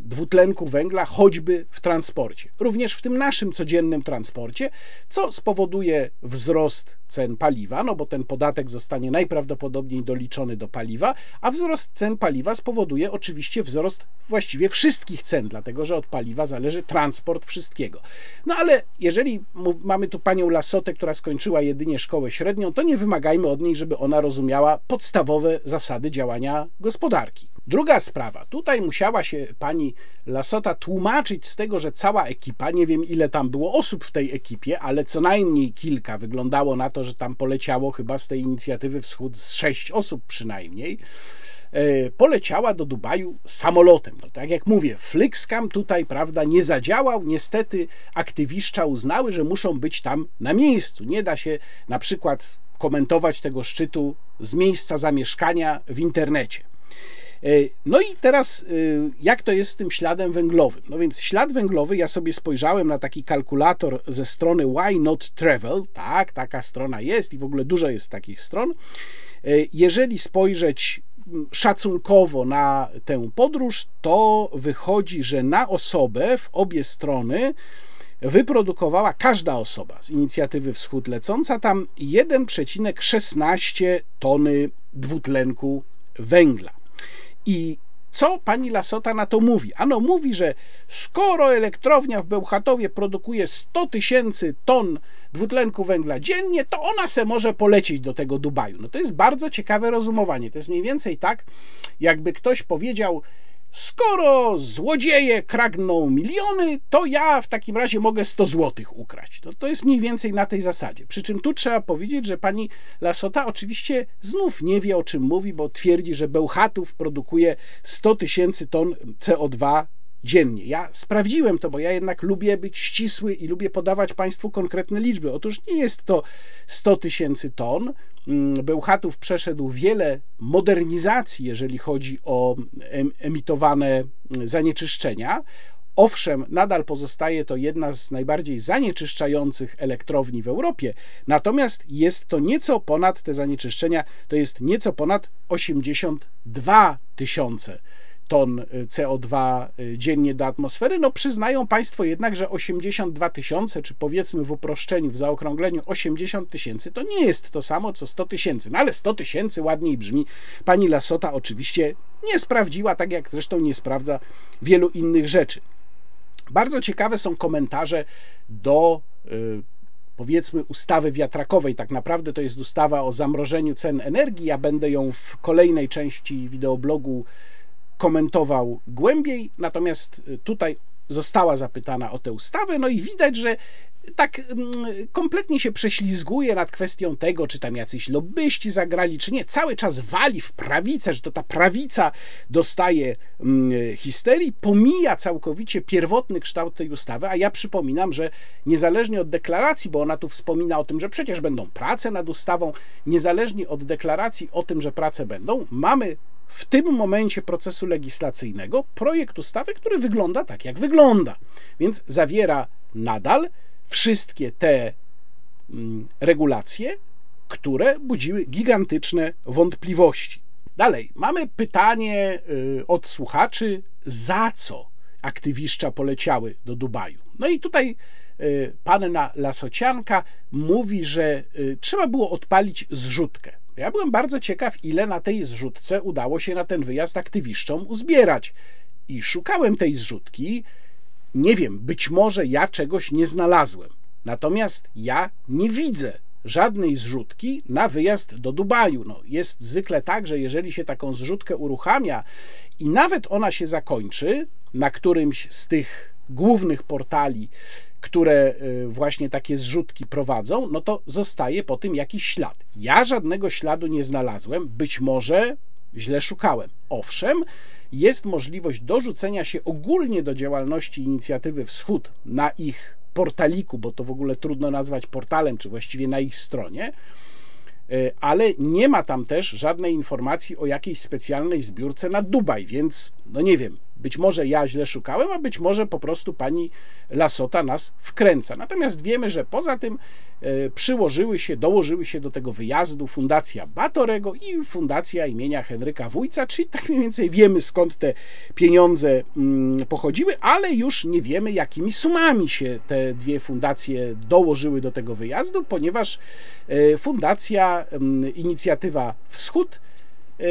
dwutlenku węgla, choćby w transporcie. Również w tym naszym codziennym transporcie, co spowoduje wzrost cen paliwa, no bo ten podatek zostanie najprawdopodobniej doliczony do paliwa, a wzrost cen paliwa spowoduje oczywiście wzrost właściwie wszystkich cen, dlatego że od paliwa zależy transport wszystkiego. No ale jeżeli mamy tu panią Lasotę, która skończyła jedynie szkołę średnią, to nie wymagajmy od niej, żeby ona rozumiała podstawowe zasady działania gospodarki. Druga sprawa. Tutaj musiała się pani Lasota tłumaczyć z tego, że cała ekipa, nie wiem ile tam było osób w tej ekipie, ale co najmniej kilka. Wyglądało na to, że tam poleciało chyba z tej inicjatywy Wschód z sześć osób przynajmniej e, poleciała do Dubaju samolotem. No, tak jak mówię, Flixcam tutaj, prawda, nie zadziałał. Niestety aktywiszcza uznały, że muszą być tam na miejscu. Nie da się na przykład komentować tego szczytu z miejsca zamieszkania w internecie. E, no i teraz, e, jak to jest z tym śladem węglowym? No więc ślad węglowy, ja sobie spojrzałem na taki kalkulator ze strony Why Not Travel. Tak, taka strona jest i w ogóle dużo jest takich stron. E, jeżeli spojrzeć szacunkowo na tę podróż, to wychodzi, że na osobę w obie strony wyprodukowała każda osoba z inicjatywy Wschód lecąca tam 1,16 tony dwutlenku węgla. I co pani Lasota na to mówi? Ano mówi, że skoro elektrownia w Bełchatowie produkuje 100 tysięcy ton dwutlenku węgla dziennie, to ona se może polecieć do tego Dubaju. No to jest bardzo ciekawe rozumowanie. To jest mniej więcej tak, jakby ktoś powiedział, Skoro złodzieje kragną miliony, to ja w takim razie mogę 100 złotych ukraść. No to jest mniej więcej na tej zasadzie. Przy czym tu trzeba powiedzieć, że pani Lasota oczywiście znów nie wie o czym mówi, bo twierdzi, że Bełchatów produkuje 100 tysięcy ton CO2 dziennie. Ja sprawdziłem to, bo ja jednak lubię być ścisły i lubię podawać Państwu konkretne liczby. Otóż nie jest to 100 tysięcy ton. Mm, Bełchatów przeszedł wiele modernizacji, jeżeli chodzi o emitowane zanieczyszczenia. Owszem, nadal pozostaje to jedna z najbardziej zanieczyszczających elektrowni w Europie, natomiast jest to nieco ponad te zanieczyszczenia, to jest nieco ponad 82 tysiące ton y, CO2 y, dziennie do atmosfery. No przyznają Państwo jednak, że 82 tysiące, czy powiedzmy w uproszczeniu, w zaokrągleniu 80 tysięcy, to nie jest to samo co 100 tysięcy. No ale 100 tysięcy ładniej brzmi. Pani Lasota oczywiście nie sprawdziła, tak jak zresztą nie sprawdza wielu innych rzeczy. Bardzo ciekawe są komentarze do y, powiedzmy ustawy wiatrakowej. Tak naprawdę to jest ustawa o zamrożeniu cen energii. Ja będę ją w kolejnej części wideoblogu komentował głębiej, natomiast tutaj została zapytana o tę ustawę, no i widać, że tak mm, kompletnie się prześlizguje nad kwestią tego, czy tam jacyś lobbyści zagrali, czy nie. Cały czas wali w prawicę, że to ta prawica dostaje mm, histerii, pomija całkowicie pierwotny kształt tej ustawy, a ja przypominam, że niezależnie od deklaracji, bo ona tu wspomina o tym, że przecież będą prace nad ustawą, niezależnie od deklaracji o tym, że prace będą, mamy w tym momencie procesu legislacyjnego projekt ustawy, który wygląda tak, jak wygląda. Więc zawiera nadal wszystkie te mm, regulacje, które budziły gigantyczne wątpliwości. Dalej, mamy pytanie y, od słuchaczy, za co aktywiszcza poleciały do Dubaju. No i tutaj y, panna Lasocianka mówi, że y, trzeba było odpalić zrzutkę. Ja byłem bardzo ciekaw, ile na tej zrzutce udało się na ten wyjazd aktywiszczom uzbierać. I szukałem tej zrzutki. Nie wiem, być może ja czegoś nie znalazłem. Natomiast ja nie widzę żadnej zrzutki na wyjazd do Dubaju. No, jest zwykle tak, że jeżeli się taką zrzutkę uruchamia i nawet ona się zakończy na którymś z tych głównych portali, które y, właśnie takie zrzutki prowadzą, no to zostaje po tym jakiś ślad. Ja żadnego śladu nie znalazłem, być może źle szukałem. Owszem, jest możliwość dorzucenia się ogólnie do działalności inicjatywy Wschód na ich portaliku, bo to w ogóle trudno nazwać portalem, czy właściwie na ich stronie, e, ale nie ma tam też żadnej informacji o jakiejś specjalnej zbiórce na Dubaj, więc no nie wiem, być może ja źle szukałem, a być może po prostu pani Lasota nas wkręca. Natomiast wiemy, że poza tym e, przyłożyły się, dołożyły się do tego wyjazdu Fundacja Batorego i Fundacja imienia Henryka Wójca, czyli tak mniej więcej wiemy skąd te pieniądze mm, pochodziły, ale już nie wiemy jakimi sumami się te dwie fundacje dołożyły do tego wyjazdu, ponieważ e, Fundacja mm, Inicjatywa Wschód e,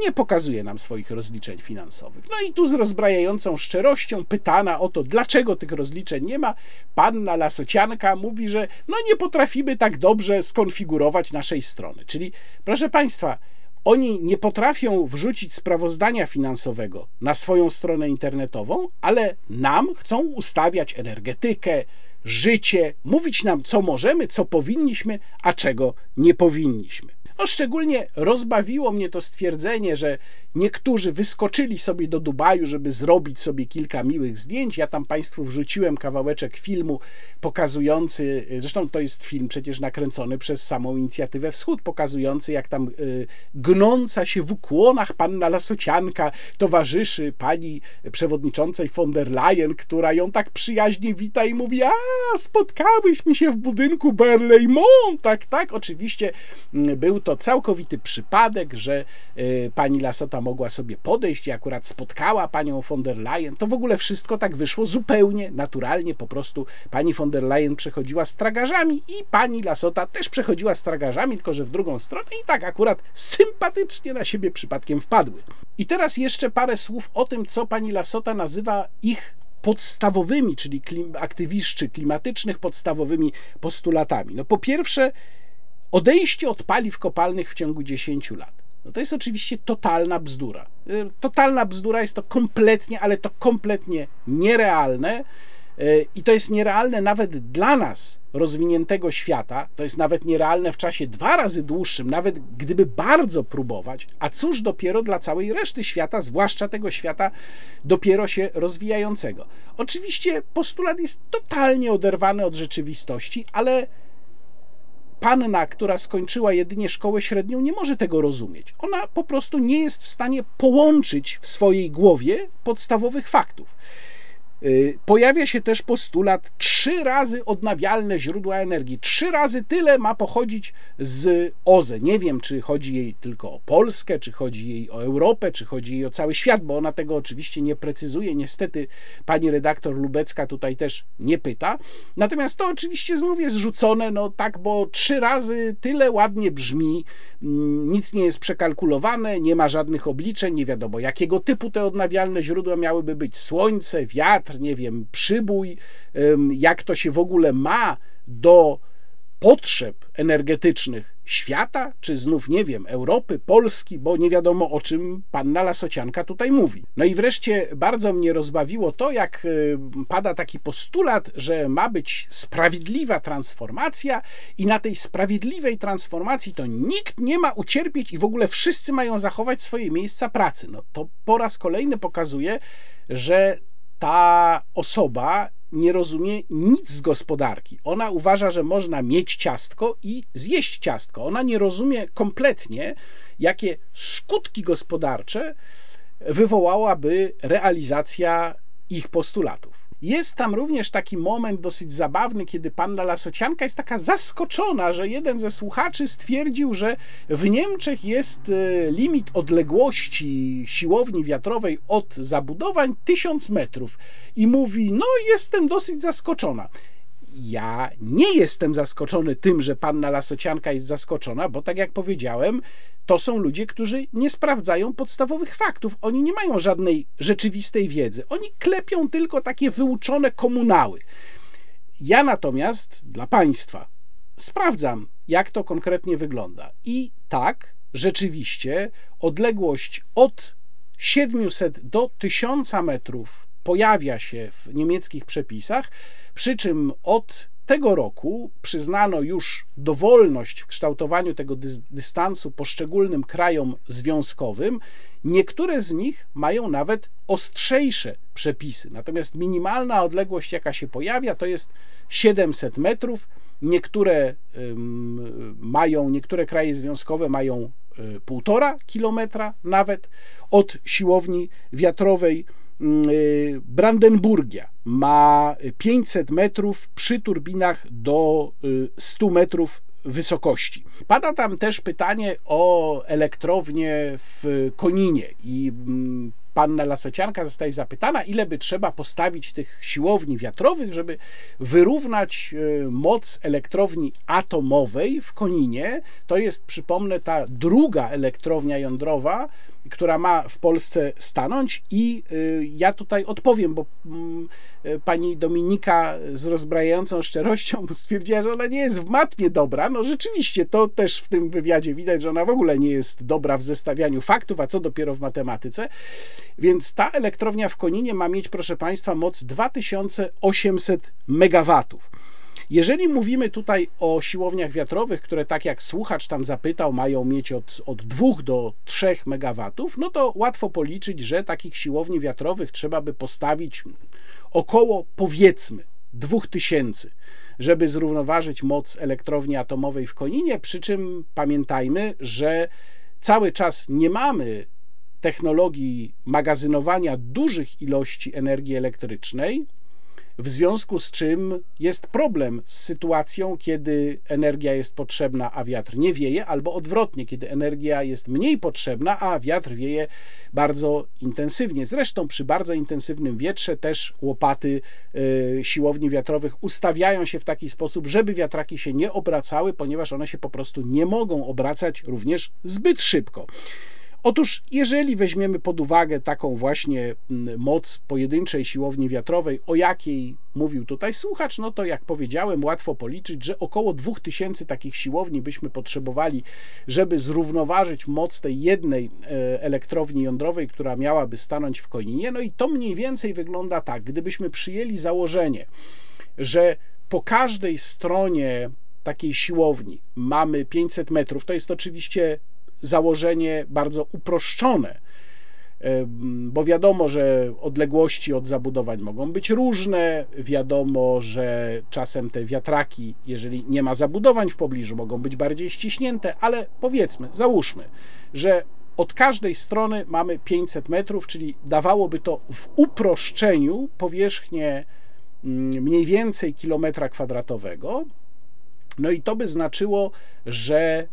nie pokazuje nam swoich rozliczeń finansowych. No i tu z rozbrajającą szczerością pytana o to, dlaczego tych rozliczeń nie ma, panna Lasocianka mówi, że no nie potrafimy tak dobrze skonfigurować naszej strony. Czyli, proszę Państwa, oni nie potrafią wrzucić sprawozdania finansowego na swoją stronę internetową, ale nam chcą ustawiać energetykę, życie, mówić nam, co możemy, co powinniśmy, a czego nie powinniśmy. No, szczególnie rozbawiło mnie to stwierdzenie, że niektórzy wyskoczyli sobie do Dubaju, żeby zrobić sobie kilka miłych zdjęć. Ja tam Państwu wrzuciłem kawałeczek filmu pokazujący, zresztą to jest film przecież nakręcony przez samą inicjatywę Wschód, pokazujący jak tam y, gnąca się w ukłonach panna Lasocianka towarzyszy pani przewodniczącej von der Leyen, która ją tak przyjaźnie wita i mówi, a spotkałyśmy się w budynku Berlaymont, tak, tak, oczywiście mm, był to całkowity przypadek, że y, pani Lasota mogła sobie podejść i akurat spotkała panią von der Leyen. To w ogóle wszystko tak wyszło zupełnie naturalnie. Po prostu pani von der Leyen przechodziła z tragarzami i pani Lasota też przechodziła z tragarzami, tylko że w drugą stronę i tak akurat sympatycznie na siebie przypadkiem wpadły. I teraz jeszcze parę słów o tym, co pani Lasota nazywa ich podstawowymi, czyli klim, aktywiszczy klimatycznych podstawowymi postulatami. No po pierwsze, odejście od paliw kopalnych w ciągu 10 lat. No to jest oczywiście totalna bzdura. Y, totalna bzdura jest to kompletnie, ale to kompletnie nierealne. Y, I to jest nierealne nawet dla nas, rozwiniętego świata. To jest nawet nierealne w czasie dwa razy dłuższym, nawet gdyby bardzo próbować. A cóż dopiero dla całej reszty świata, zwłaszcza tego świata dopiero się rozwijającego. Oczywiście postulat jest totalnie oderwany od rzeczywistości, ale panna, która skończyła jedynie szkołę średnią, nie może tego rozumieć. Ona po prostu nie jest w stanie połączyć w swojej głowie podstawowych faktów. Y, pojawia się też postulat trzy razy odnawialne źródła energii. Trzy razy tyle ma pochodzić z OZE. Nie wiem, czy chodzi jej tylko o Polskę, czy chodzi jej o Europę, czy chodzi jej o cały świat, bo ona tego oczywiście nie precyzuje. Niestety pani redaktor Lubecka tutaj też nie pyta. Natomiast to oczywiście znów jest rzucone, no tak, bo trzy razy tyle ładnie brzmi, mm, nic nie jest przekalkulowane, nie ma żadnych obliczeń, nie wiadomo jakiego typu te odnawialne źródła miałyby być słońce, wiatr, nie wiem, przybój, jak to się w ogóle ma do potrzeb energetycznych świata, czy znów, nie wiem, Europy, Polski, bo nie wiadomo o czym panna Lasocianka tutaj mówi. No i wreszcie bardzo mnie rozbawiło to, jak pada taki postulat, że ma być sprawiedliwa transformacja i na tej sprawiedliwej transformacji to nikt nie ma ucierpieć i w ogóle wszyscy mają zachować swoje miejsca pracy. No to po raz kolejny pokazuje, że ta osoba nie rozumie nic z gospodarki. Ona uważa, że można mieć ciastko i zjeść ciastko. Ona nie rozumie kompletnie, jakie skutki gospodarcze wywołałaby realizacja ich postulatów. Jest tam również taki moment dosyć zabawny, kiedy panna Lasocianka jest taka zaskoczona, że jeden ze słuchaczy stwierdził, że w Niemczech jest e, limit odległości siłowni wiatrowej od zabudowań 1000 metrów. I mówi: No, jestem dosyć zaskoczona ja nie jestem zaskoczony tym, że panna Lasocianka jest zaskoczona, bo tak jak powiedziałem, to są ludzie, którzy nie sprawdzają podstawowych faktów. Oni nie mają żadnej rzeczywistej wiedzy. Oni klepią tylko takie wyuczone komunały. Ja natomiast dla państwa sprawdzam, jak to konkretnie wygląda. I tak, rzeczywiście, odległość od 700 do 1000 metrów pojawia się w niemieckich przepisach, przy czym od tego roku przyznano już dowolność w kształtowaniu tego dystansu poszczególnym krajom związkowym. Niektóre z nich mają nawet ostrzejsze przepisy. Natomiast minimalna odległość, jaka się pojawia, to jest 700 metrów. Niektóre mają, niektóre kraje związkowe mają y, półtora kilometra nawet od siłowni wiatrowej Brandenburgia ma 500 metrów przy turbinach do 100 y, metrów wysokości. Pada tam też pytanie o elektrownię w Koninie i mm, panna Lasocianka zostaje zapytana, ile by trzeba postawić tych siłowni wiatrowych, żeby wyrównać y, moc elektrowni atomowej w Koninie. To jest, przypomnę, ta druga elektrownia jądrowa, która ma w Polsce stanąć i y, ja tutaj odpowiem, bo mm, y, pani Dominika z rozbrajającą szczerością *laughs* stwierdziła, że ona nie jest w matmie dobra. No rzeczywiście, to też w tym wywiadzie widać, że ona w ogóle nie jest dobra w zestawianiu faktów, a co dopiero w matematyce. Więc ta elektrownia w Koninie ma mieć, proszę państwa, moc 2800 megawatów. Jeżeli mówimy tutaj o siłowniach wiatrowych, które tak jak słuchacz tam zapytał, mają mieć od, od 2 do 3 MW, no to łatwo policzyć, że takich siłowni wiatrowych trzeba by postawić około powiedzmy 2000 żeby zrównoważyć moc elektrowni atomowej w Koninie, przy czym pamiętajmy, że cały czas nie mamy technologii magazynowania dużych ilości energii elektrycznej, w związku z czym jest problem z sytuacją, kiedy energia jest potrzebna, a wiatr nie wieje, albo odwrotnie, kiedy energia jest mniej potrzebna, a wiatr wieje bardzo intensywnie. Zresztą przy bardzo intensywnym wietrze też łopaty y, siłowni wiatrowych ustawiają się w taki sposób, żeby wiatraki się nie obracały, ponieważ one się po prostu nie mogą obracać również zbyt szybko. Otóż, jeżeli weźmiemy pod uwagę taką właśnie moc pojedynczej siłowni wiatrowej, o jakiej mówił tutaj słuchacz, no to jak powiedziałem, łatwo policzyć, że około 2000 takich siłowni byśmy potrzebowali, żeby zrównoważyć moc tej jednej e, elektrowni jądrowej, która miałaby stanąć w Koninie. No i to mniej więcej wygląda tak, gdybyśmy przyjęli założenie, że po każdej stronie takiej siłowni mamy 500 metrów, to jest oczywiście założenie bardzo uproszczone, bo wiadomo, że odległości od zabudowań mogą być różne, wiadomo, że czasem te wiatraki, jeżeli nie ma zabudowań w pobliżu, mogą być bardziej ściśnięte, ale powiedzmy, załóżmy, że od każdej strony mamy 500 metrów, czyli dawałoby to w uproszczeniu powierzchnię mm, mniej więcej kilometra kwadratowego. No i to by znaczyło, że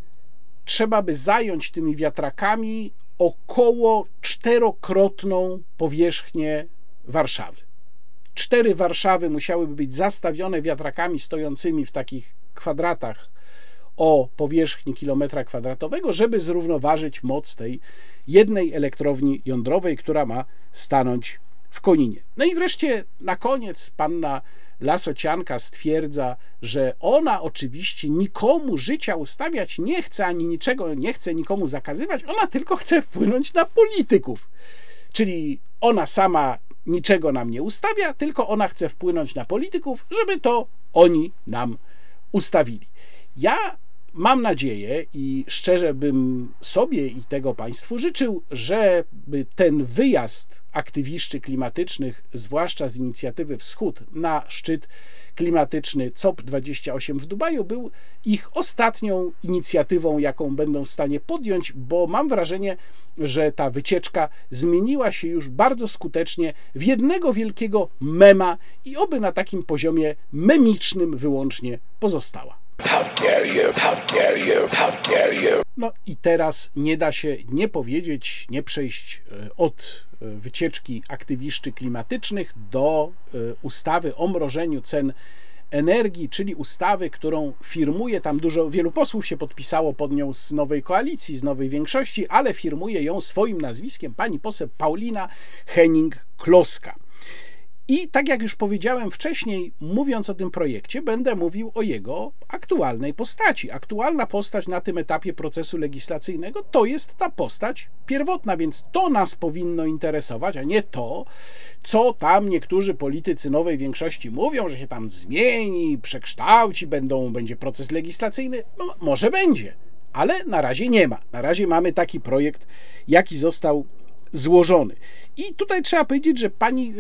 trzeba by zająć tymi wiatrakami około czterokrotną powierzchnię Warszawy. Cztery Warszawy musiałyby być zastawione wiatrakami stojącymi w takich kwadratach o powierzchni kilometra kwadratowego, żeby zrównoważyć moc tej jednej elektrowni jądrowej, która ma stanąć w Koninie. No i wreszcie na koniec panna Lasocianka stwierdza, że ona oczywiście nikomu życia ustawiać nie chce, ani niczego nie chce nikomu zakazywać, ona tylko chce wpłynąć na polityków. Czyli ona sama niczego nam nie ustawia, tylko ona chce wpłynąć na polityków, żeby to oni nam ustawili. Ja mam nadzieję i szczerze bym sobie i tego Państwu życzył, żeby ten wyjazd aktywiści klimatycznych, zwłaszcza z inicjatywy Wschód, na szczyt klimatyczny COP28 w Dubaju był ich ostatnią inicjatywą, jaką będą w stanie podjąć, bo mam wrażenie, że ta wycieczka zmieniła się już bardzo skutecznie w jednego wielkiego mema i oby na takim poziomie memicznym wyłącznie pozostała. How dare you, how dare you, how dare you. No i teraz nie da się nie powiedzieć, nie przejść e, od e, wycieczki aktywiści klimatycznych do e, ustawy o mrożeniu cen energii, czyli ustawy, którą firmuje, tam dużo, wielu posłów się podpisało pod nią z nowej koalicji, z nowej większości, ale firmuje ją swoim nazwiskiem pani poseł Paulina Henning-Kloska. I tak jak już powiedziałem wcześniej, mówiąc o tym projekcie, będę mówił o jego aktualnej postaci. Aktualna postać na tym etapie procesu legislacyjnego to jest ta postać pierwotna, więc to nas powinno interesować, a nie to, co tam niektórzy politycy nowej większości mówią, że się tam zmieni, przekształci, będą, będzie proces legislacyjny. No, może będzie, ale na razie nie ma. Na razie mamy taki projekt, jaki został złożony. I tutaj trzeba powiedzieć, że pani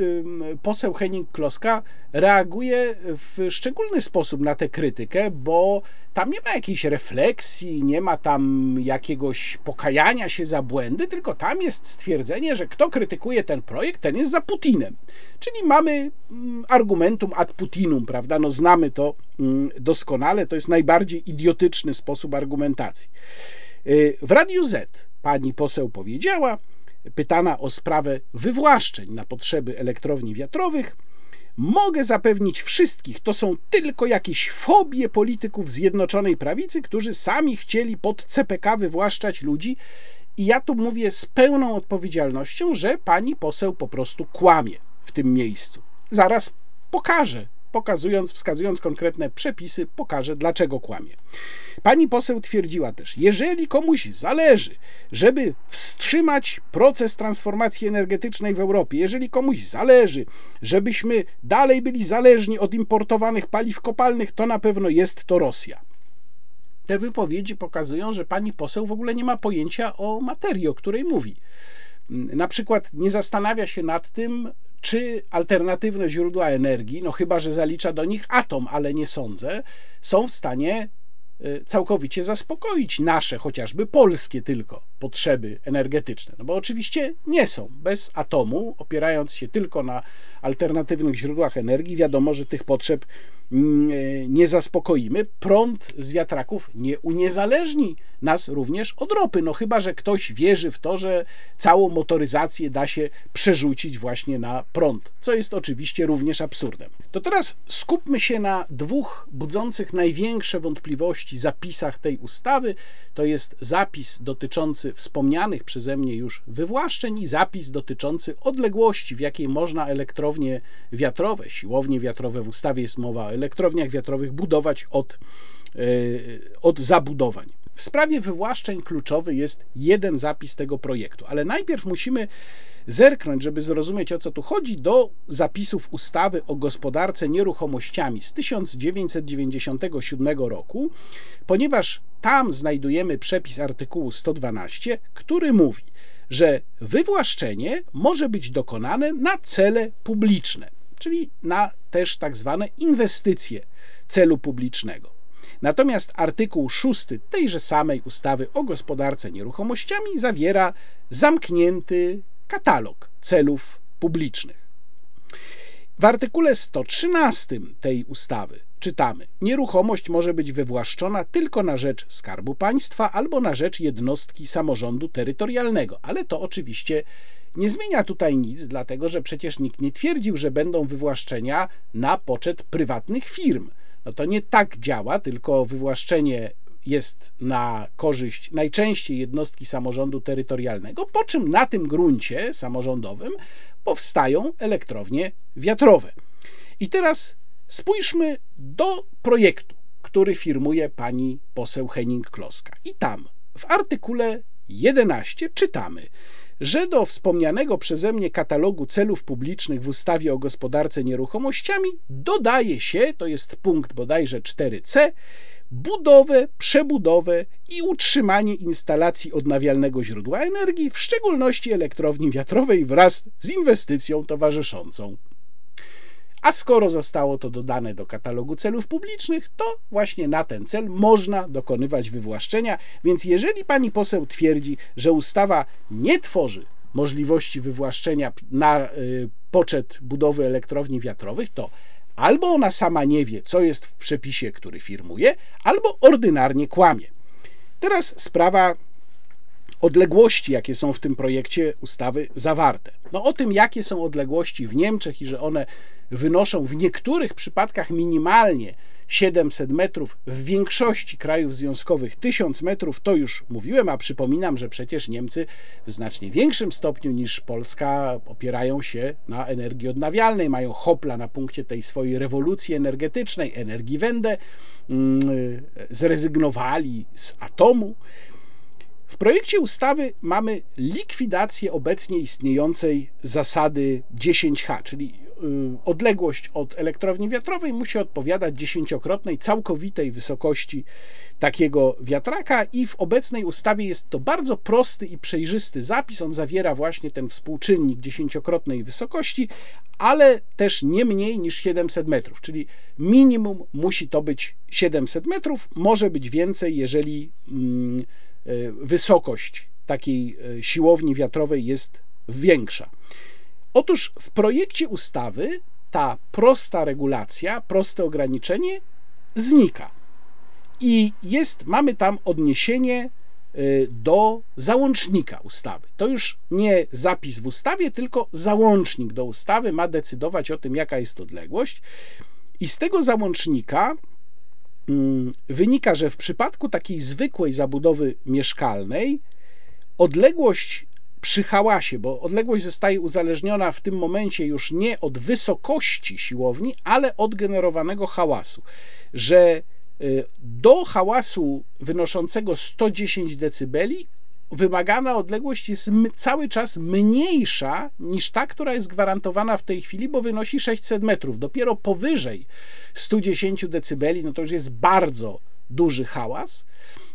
poseł Henning-Kloska reaguje w szczególny sposób na tę krytykę, bo tam nie ma jakiejś refleksji, nie ma tam jakiegoś pokajania się za błędy, tylko tam jest stwierdzenie, że kto krytykuje ten projekt, ten jest za Putinem. Czyli mamy argumentum ad Putinum, prawda? No znamy to doskonale, to jest najbardziej idiotyczny sposób argumentacji. Y, w Radiu Z pani poseł powiedziała, pytana o sprawę wywłaszczeń na potrzeby elektrowni wiatrowych, mogę zapewnić wszystkich, to są tylko jakieś fobie polityków Zjednoczonej Prawicy, którzy sami chcieli pod CPK wywłaszczać ludzi. I ja tu mówię z pełną odpowiedzialnością, że pani poseł po prostu kłamie w tym miejscu. Zaraz pokażę pokazując, wskazując konkretne przepisy, pokażę, dlaczego kłamie. Pani poseł twierdziła też, jeżeli komuś zależy, żeby wstrzymać proces transformacji energetycznej w Europie, jeżeli komuś zależy, żebyśmy dalej byli zależni od importowanych paliw kopalnych, to na pewno jest to Rosja. Te wypowiedzi pokazują, że pani poseł w ogóle nie ma pojęcia o materii, o której mówi. Na przykład nie zastanawia się nad tym, czy alternatywne źródła energii, no chyba że zalicza do nich atom, ale nie sądzę, są w stanie y, całkowicie zaspokoić nasze, chociażby polskie tylko potrzeby energetyczne. No bo oczywiście nie są. Bez atomu, opierając się tylko na alternatywnych źródłach energii, wiadomo, że tych potrzeb mm, y, nie zaspokoimy. Prąd z wiatraków nie uniezależni nas również od ropy. No chyba, że ktoś wierzy w to, że całą motoryzację da się przerzucić właśnie na prąd, co jest oczywiście również absurdem. To teraz skupmy się na dwóch budzących największe wątpliwości zapisach tej ustawy. To jest zapis dotyczący wspomnianych przeze mnie już wywłaszczeń i zapis dotyczący odległości, w jakiej można elektrownie wiatrowe, siłownie wiatrowe, w ustawie jest mowa o elektrowniach wiatrowych, budować od, e, od zabudowań. W sprawie wywłaszczeń kluczowy jest jeden zapis tego projektu, ale najpierw musimy zerknąć, żeby zrozumieć o co tu chodzi, do zapisów ustawy o gospodarce nieruchomościami z 1997 roku, ponieważ tam znajdujemy przepis artykułu 112, który mówi, że wywłaszczenie może być dokonane na cele publiczne, czyli na też tak zwane inwestycje celu publicznego. Natomiast artykuł 6 tejże samej ustawy o gospodarce nieruchomościami zawiera zamknięty katalog celów publicznych. W artykule 113 tej ustawy czytamy: Nieruchomość może być wywłaszczona tylko na rzecz Skarbu Państwa albo na rzecz jednostki samorządu terytorialnego, ale to oczywiście nie zmienia tutaj nic, dlatego że przecież nikt nie twierdził, że będą wywłaszczenia na poczet prywatnych firm. No to nie tak działa, tylko wywłaszczenie jest na korzyść najczęściej jednostki samorządu terytorialnego, po czym na tym gruncie samorządowym powstają elektrownie wiatrowe. I teraz spójrzmy do projektu, który firmuje pani poseł Henning-Kloska. I tam w artykule 11 czytamy, że do wspomnianego przeze mnie katalogu celów publicznych w ustawie o gospodarce nieruchomościami dodaje się, to jest punkt bodajże 4c, budowę, przebudowę i utrzymanie instalacji odnawialnego źródła energii, w szczególności elektrowni wiatrowej, wraz z inwestycją towarzyszącą. A skoro zostało to dodane do katalogu celów publicznych, to właśnie na ten cel można dokonywać wywłaszczenia. Więc jeżeli pani poseł twierdzi, że ustawa nie tworzy możliwości wywłaszczenia na y, poczet budowy elektrowni wiatrowych, to albo ona sama nie wie, co jest w przepisie, który firmuje, albo ordynarnie kłamie. Teraz sprawa odległości, jakie są w tym projekcie ustawy zawarte. No o tym, jakie są odległości w Niemczech i że one wynoszą w niektórych przypadkach minimalnie 700 metrów, w większości krajów związkowych 1000 metrów, to już mówiłem, a przypominam, że przecież Niemcy w znacznie większym stopniu niż Polska opierają się na energii odnawialnej, mają hopla na punkcie tej swojej rewolucji energetycznej, energii Wende, mm, zrezygnowali z atomu. W projekcie ustawy mamy likwidację obecnie istniejącej zasady 10H, czyli odległość od elektrowni wiatrowej musi odpowiadać dziesięciokrotnej całkowitej wysokości takiego wiatraka i w obecnej ustawie jest to bardzo prosty i przejrzysty zapis. On zawiera właśnie ten współczynnik dziesięciokrotnej wysokości, ale też nie mniej niż 700 metrów, czyli minimum musi to być 700 metrów, może być więcej, jeżeli mm, y, wysokość takiej y, siłowni wiatrowej jest większa. Otóż w projekcie ustawy ta prosta regulacja, proste ograniczenie znika. I jest, mamy tam odniesienie y, do załącznika ustawy. To już nie zapis w ustawie, tylko załącznik do ustawy ma decydować o tym, jaka jest odległość. I z tego załącznika mm, wynika, że w przypadku takiej zwykłej zabudowy mieszkalnej odległość przy hałasie, bo odległość zostaje uzależniona w tym momencie już nie od wysokości siłowni, ale od generowanego hałasu, że y, do hałasu wynoszącego 110 dB wymagana odległość jest cały czas mniejsza niż ta, która jest gwarantowana w tej chwili, bo wynosi 600 metrów. Dopiero powyżej 110 dB, no to już jest bardzo duży hałas.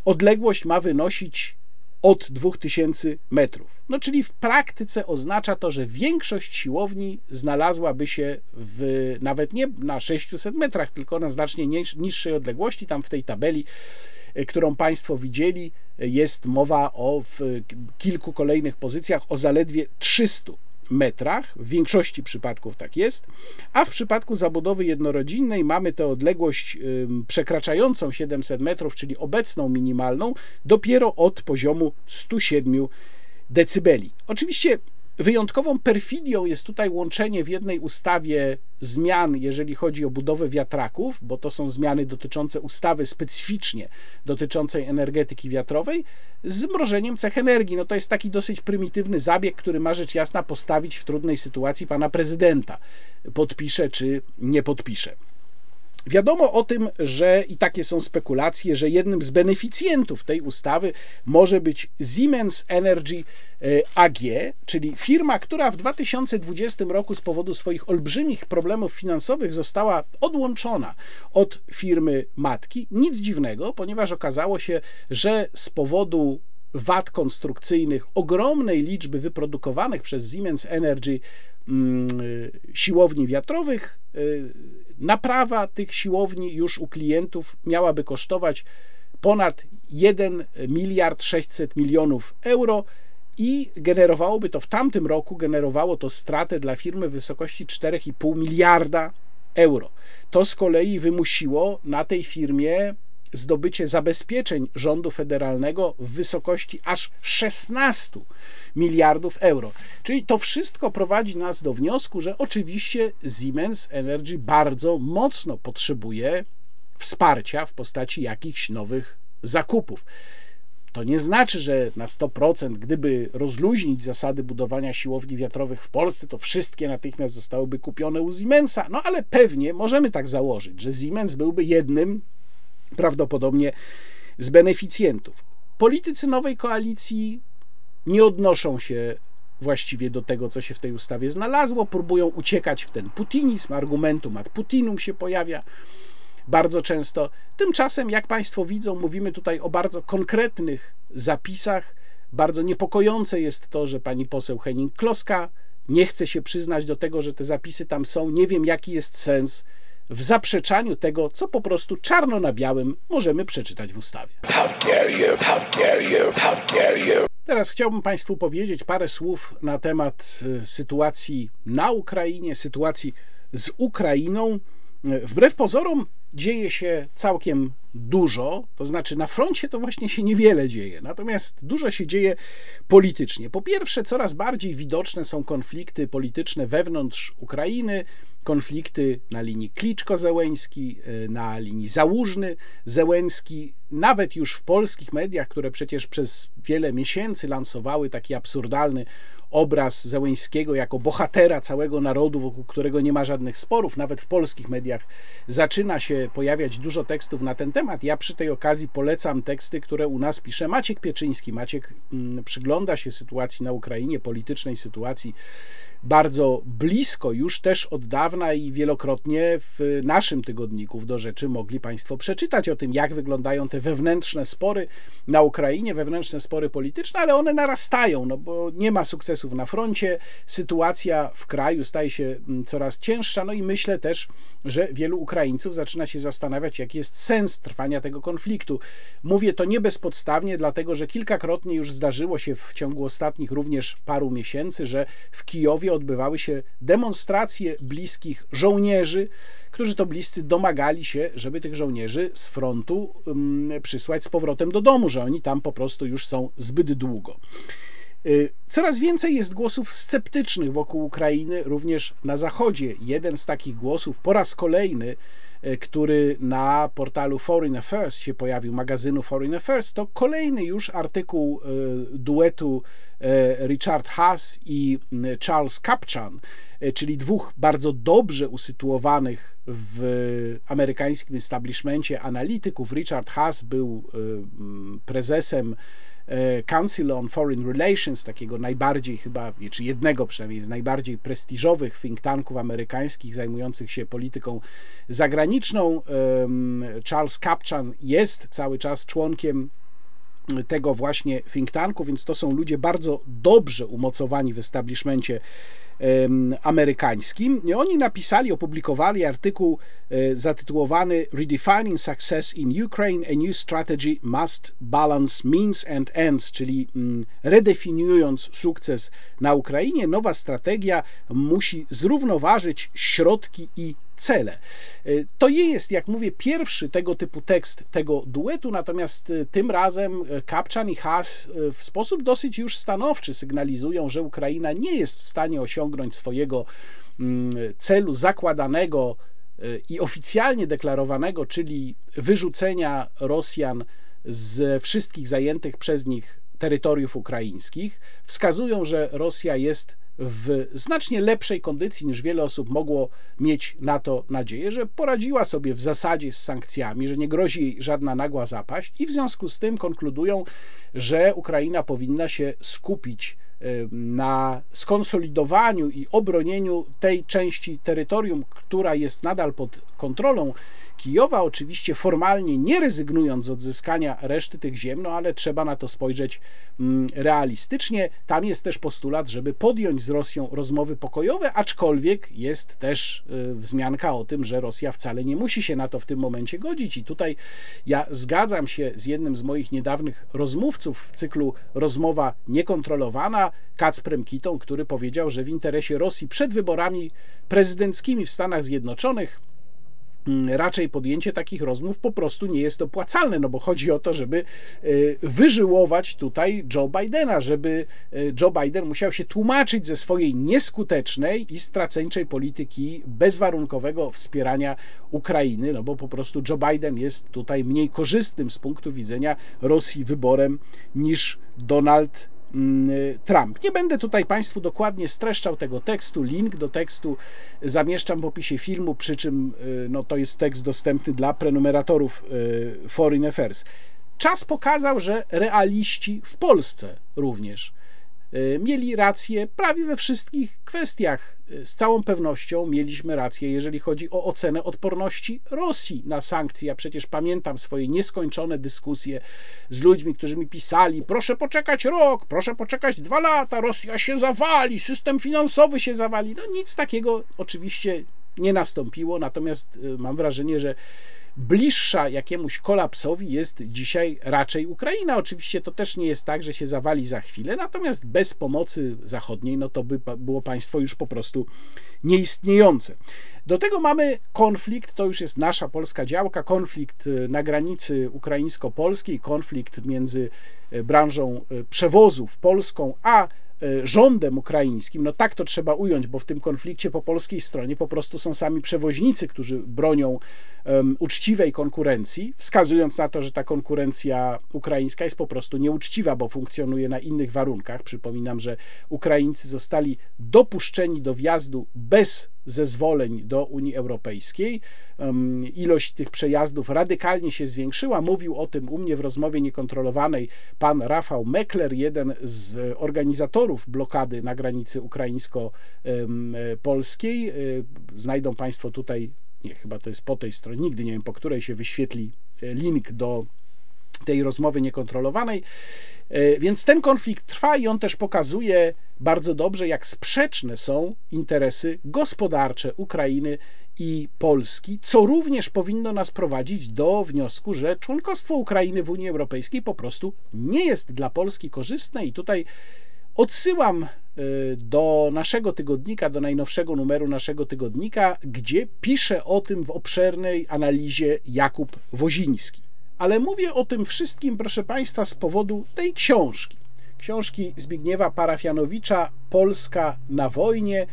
Odległość ma wynosić od 2000 metrów. No czyli w praktyce oznacza to, że większość siłowni znalazłaby się w, nawet nie na 600 metrach, tylko na znacznie niższej odległości. Tam w tej tabeli, e, którą Państwo widzieli, jest mowa o w kilku kolejnych pozycjach o zaledwie 300 metrach, w większości przypadków tak jest, a w przypadku zabudowy jednorodzinnej mamy tę odległość przekraczającą 700 metrów, czyli obecną minimalną, dopiero od poziomu 107 decybeli. Oczywiście Wyjątkową perfidią jest tutaj łączenie w jednej ustawie zmian, jeżeli chodzi o budowę wiatraków, bo to są zmiany dotyczące ustawy specyficznie dotyczącej energetyki wiatrowej, z mrożeniem cech energii. No to jest taki dosyć prymitywny zabieg, który ma rzecz jasna postawić w trudnej sytuacji pana prezydenta. Podpisze czy nie podpisze. Wiadomo o tym, że i takie są spekulacje, że jednym z beneficjentów tej ustawy może być Siemens Energy e, AG, czyli firma, która w 2020 roku z powodu swoich olbrzymich problemów finansowych została odłączona od firmy matki. Nic dziwnego, ponieważ okazało się, że z powodu wad konstrukcyjnych, ogromnej liczby wyprodukowanych przez Siemens Energy mm, siłowni wiatrowych, e, Naprawa tych siłowni już u klientów miałaby kosztować ponad 1 miliard 600 milionów euro i generowałoby to w tamtym roku generowało to stratę dla firmy w wysokości 4,5 miliarda euro. To z kolei wymusiło na tej firmie zdobycie zabezpieczeń rządu federalnego w wysokości aż 16 miliardów euro. Czyli to wszystko prowadzi nas do wniosku, że oczywiście Siemens Energy bardzo mocno potrzebuje wsparcia w postaci jakichś nowych zakupów. To nie znaczy, że na 100%, gdyby rozluźnić zasady budowania siłowni wiatrowych w Polsce, to wszystkie natychmiast zostałyby kupione u Siemensa. No ale pewnie możemy tak założyć, że Siemens byłby jednym prawdopodobnie z beneficjentów. Politycy nowej koalicji nie odnoszą się właściwie do tego, co się w tej ustawie znalazło, próbują uciekać w ten putinizm, argumentum ad putinum się pojawia. bardzo często. Tymczasem, jak Państwo widzą, mówimy tutaj o bardzo konkretnych zapisach. Bardzo niepokojące jest to, że pani poseł Henning Kloska nie chce się przyznać do tego, że te zapisy tam są. Nie wiem, jaki jest sens w zaprzeczaniu tego, co po prostu czarno na białym możemy przeczytać w ustawie. Teraz chciałbym Państwu powiedzieć parę słów na temat e, sytuacji na Ukrainie, sytuacji z Ukrainą. E, wbrew pozorom dzieje się całkiem dużo, to znaczy na froncie to właśnie się niewiele dzieje, natomiast dużo się dzieje politycznie. Po pierwsze, coraz bardziej widoczne są konflikty polityczne wewnątrz Ukrainy, konflikty na linii Kliczko-Zełęński, y, na linii Załużny-Zełęński, nawet już w polskich mediach, które przecież przez wiele miesięcy lansowały taki absurdalny obraz Zełęńskiego jako bohatera całego narodu, wokół którego nie ma żadnych sporów. Nawet w polskich mediach zaczyna się pojawiać dużo tekstów na ten temat. Ja przy tej okazji polecam teksty, które u nas pisze Maciek Pieczyński. Maciek mm, przygląda się sytuacji na Ukrainie, politycznej sytuacji bardzo blisko już też od dawna i wielokrotnie w naszym tygodniku w do rzeczy mogli Państwo przeczytać o tym, jak wyglądają te wewnętrzne spory na Ukrainie, wewnętrzne spory polityczne, ale one narastają, no bo nie ma sukcesów na froncie, sytuacja w kraju staje się mm, coraz cięższa, no i myślę też, że wielu Ukraińców zaczyna się zastanawiać, jaki jest sens trwania tego konfliktu. Mówię to nie bezpodstawnie, dlatego że kilkakrotnie już zdarzyło się w ciągu ostatnich również paru miesięcy, że w Kijowie odbywały się demonstracje bliskich żołnierzy, którzy to bliscy domagali się, żeby tych żołnierzy z frontu przysłać z powrotem do domu, że oni tam po prostu już są zbyt długo. Y, coraz więcej jest głosów sceptycznych wokół Ukrainy, również na Zachodzie. Jeden z takich głosów po raz kolejny który na portalu Foreign Affairs się pojawił, magazynu Foreign Affairs, to kolejny już artykuł e, duetu e, Richard Haas i Charles Kapchan, czyli dwóch bardzo dobrze usytuowanych w amerykańskim establishmencie analityków. Richard Haas był prezesem E, Council on Foreign Relations, takiego najbardziej chyba, czy jednego przynajmniej z najbardziej prestiżowych think tanków amerykańskich zajmujących się polityką zagraniczną. Charles Kapchan jest cały czas członkiem tego właśnie think tanku, więc to są ludzie bardzo dobrze umocowani w establishmencie amerykańskim. I oni napisali, opublikowali artykuł e, zatytułowany Redefining Success in Ukraine, a New Strategy Must Balance Means and Ends, czyli mm, redefiniując sukces na Ukrainie, nowa strategia musi zrównoważyć środki i cele. Y, to jest, jak mówię, pierwszy tego typu tekst tego duetu, natomiast y, tym razem y, Kapczan i Haas w sposób dosyć już stanowczy sygnalizują, że Ukraina nie jest w stanie osiągnąć swojego mm, celu zakładanego i oficjalnie deklarowanego, czyli wyrzucenia Rosjan z wszystkich zajętych przez nich terytoriów ukraińskich. Wskazują, że Rosja jest w znacznie lepszej kondycji niż wiele osób mogło mieć na to nadzieję, że poradziła sobie w zasadzie z sankcjami, że nie grozi jej żadna nagła zapaść i w związku z tym konkludują, że Ukraina powinna się skupić na skonsolidowaniu i obronieniu tej części terytorium, która jest nadal pod kontrolą Kijowa, oczywiście formalnie nie rezygnując z odzyskania reszty tych ziem, no ale trzeba na to spojrzeć mm, realistycznie. Tam jest też postulat, żeby podjąć z Rosją rozmowy pokojowe, aczkolwiek jest też y, wzmianka o tym, że Rosja wcale nie musi się na to w tym momencie godzić. I tutaj ja zgadzam się z jednym z moich niedawnych rozmówców w cyklu Rozmowa Niekontrolowana, Kacprem Kitą, który powiedział, że w interesie Rosji przed wyborami prezydenckimi w Stanach Zjednoczonych raczej podjęcie takich rozmów po prostu nie jest opłacalne, no bo chodzi o to, żeby e, wyżyłować tutaj Joe Bidena, żeby e, Joe Biden musiał się tłumaczyć ze swojej nieskutecznej i straceńczej polityki bezwarunkowego wspierania Ukrainy, no bo po prostu Joe Biden jest tutaj mniej korzystnym z punktu widzenia Rosji wyborem niż Donald Mm, Trump. Nie będę tutaj Państwu dokładnie streszczał tego tekstu. Link do tekstu zamieszczam w opisie filmu, przy czym y, no, to jest tekst dostępny dla prenumeratorów y, Foreign Affairs. Czas pokazał, że realiści w Polsce również mieli rację prawie we wszystkich kwestiach. E, z całą pewnością mieliśmy rację, jeżeli chodzi o ocenę odporności Rosji na sankcje. Ja przecież pamiętam swoje nieskończone dyskusje z ludźmi, którzy mi pisali: proszę poczekać rok, proszę poczekać dwa lata, Rosja się zawali, system finansowy się zawali. No nic takiego oczywiście nie nastąpiło, natomiast e, mam wrażenie, że bliższa jakiemuś kolapsowi jest dzisiaj raczej Ukraina. Oczywiście to też nie jest tak, że się zawali za chwilę, natomiast bez pomocy zachodniej, no to by było państwo już po prostu nieistniejące. Do tego mamy konflikt, to już jest nasza polska działka, konflikt y, na granicy ukraińsko-polskiej, konflikt między y, branżą y, przewozów polską a E, rządem ukraińskim, no tak to trzeba ująć, bo w tym konflikcie po polskiej stronie po prostu są sami przewoźnicy, którzy bronią um, uczciwej konkurencji, wskazując na to, że ta konkurencja ukraińska jest po prostu nieuczciwa, bo funkcjonuje na innych warunkach. Przypominam, że Ukraińcy zostali dopuszczeni do wjazdu bez zezwoleń do Unii Europejskiej. Ilość tych przejazdów radykalnie się zwiększyła. Mówił o tym u mnie w rozmowie niekontrolowanej pan Rafał Mekler, jeden z organizatorów blokady na granicy ukraińsko-polskiej. E, znajdą Państwo tutaj, nie, chyba to jest po tej stronie, nigdy nie wiem, po której się wyświetli e, link do tej rozmowy niekontrolowanej. E, więc ten konflikt trwa i on też pokazuje bardzo dobrze, jak sprzeczne są interesy gospodarcze Ukrainy i Polski, co również powinno nas prowadzić do wniosku, że członkostwo Ukrainy w Unii Europejskiej po prostu nie jest dla Polski korzystne i tutaj odsyłam e, do naszego tygodnika, do najnowszego numeru naszego tygodnika, gdzie pisze o tym w obszernej analizie Jakub Woziński. Ale mówię o tym wszystkim, proszę Państwa, z powodu tej książki. Książki Zbigniewa Parafianowicza Polska na wojnie.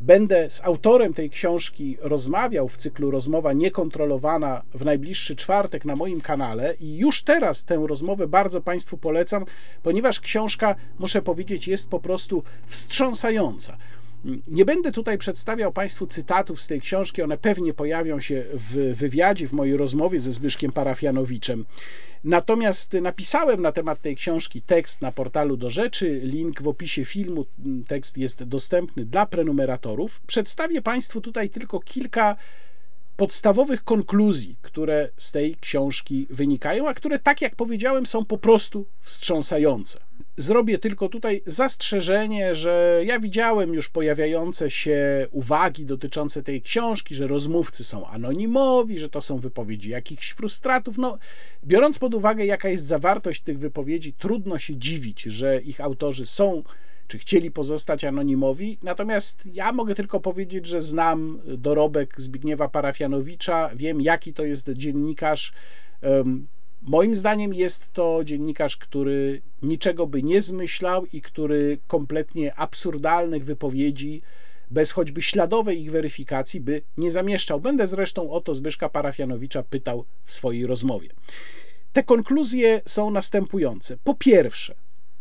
Będę z autorem tej książki rozmawiał w cyklu Rozmowa Niekontrolowana w najbliższy czwartek na moim kanale i już teraz tę rozmowę bardzo Państwu polecam, ponieważ książka, muszę powiedzieć, jest po prostu wstrząsająca. Nie będę tutaj przedstawiał Państwu cytatów z tej książki, one pewnie pojawią się w wywiadzie, w mojej rozmowie ze Zbyszkiem Parafianowiczem. Natomiast napisałem na temat tej książki tekst na portalu do rzeczy, link w opisie filmu, tekst jest dostępny dla prenumeratorów. Przedstawię Państwu tutaj tylko kilka podstawowych konkluzji, które z tej książki wynikają, a które, tak jak powiedziałem, są po prostu wstrząsające. Zrobię tylko tutaj zastrzeżenie, że ja widziałem już pojawiające się uwagi dotyczące tej książki, że rozmówcy są anonimowi, że to są wypowiedzi jakichś frustratów. No, biorąc pod uwagę, jaka jest zawartość tych wypowiedzi, trudno się dziwić, że ich autorzy są czy chcieli pozostać anonimowi. Natomiast ja mogę tylko powiedzieć, że znam dorobek Zbigniewa Parafianowicza, wiem, jaki to jest dziennikarz. Moim zdaniem jest to dziennikarz, który niczego by nie zmyślał i który kompletnie absurdalnych wypowiedzi, bez choćby śladowej ich weryfikacji, by nie zamieszczał. Będę zresztą o to Zbyszka Parafianowicza pytał w swojej rozmowie. Te konkluzje są następujące. Po pierwsze,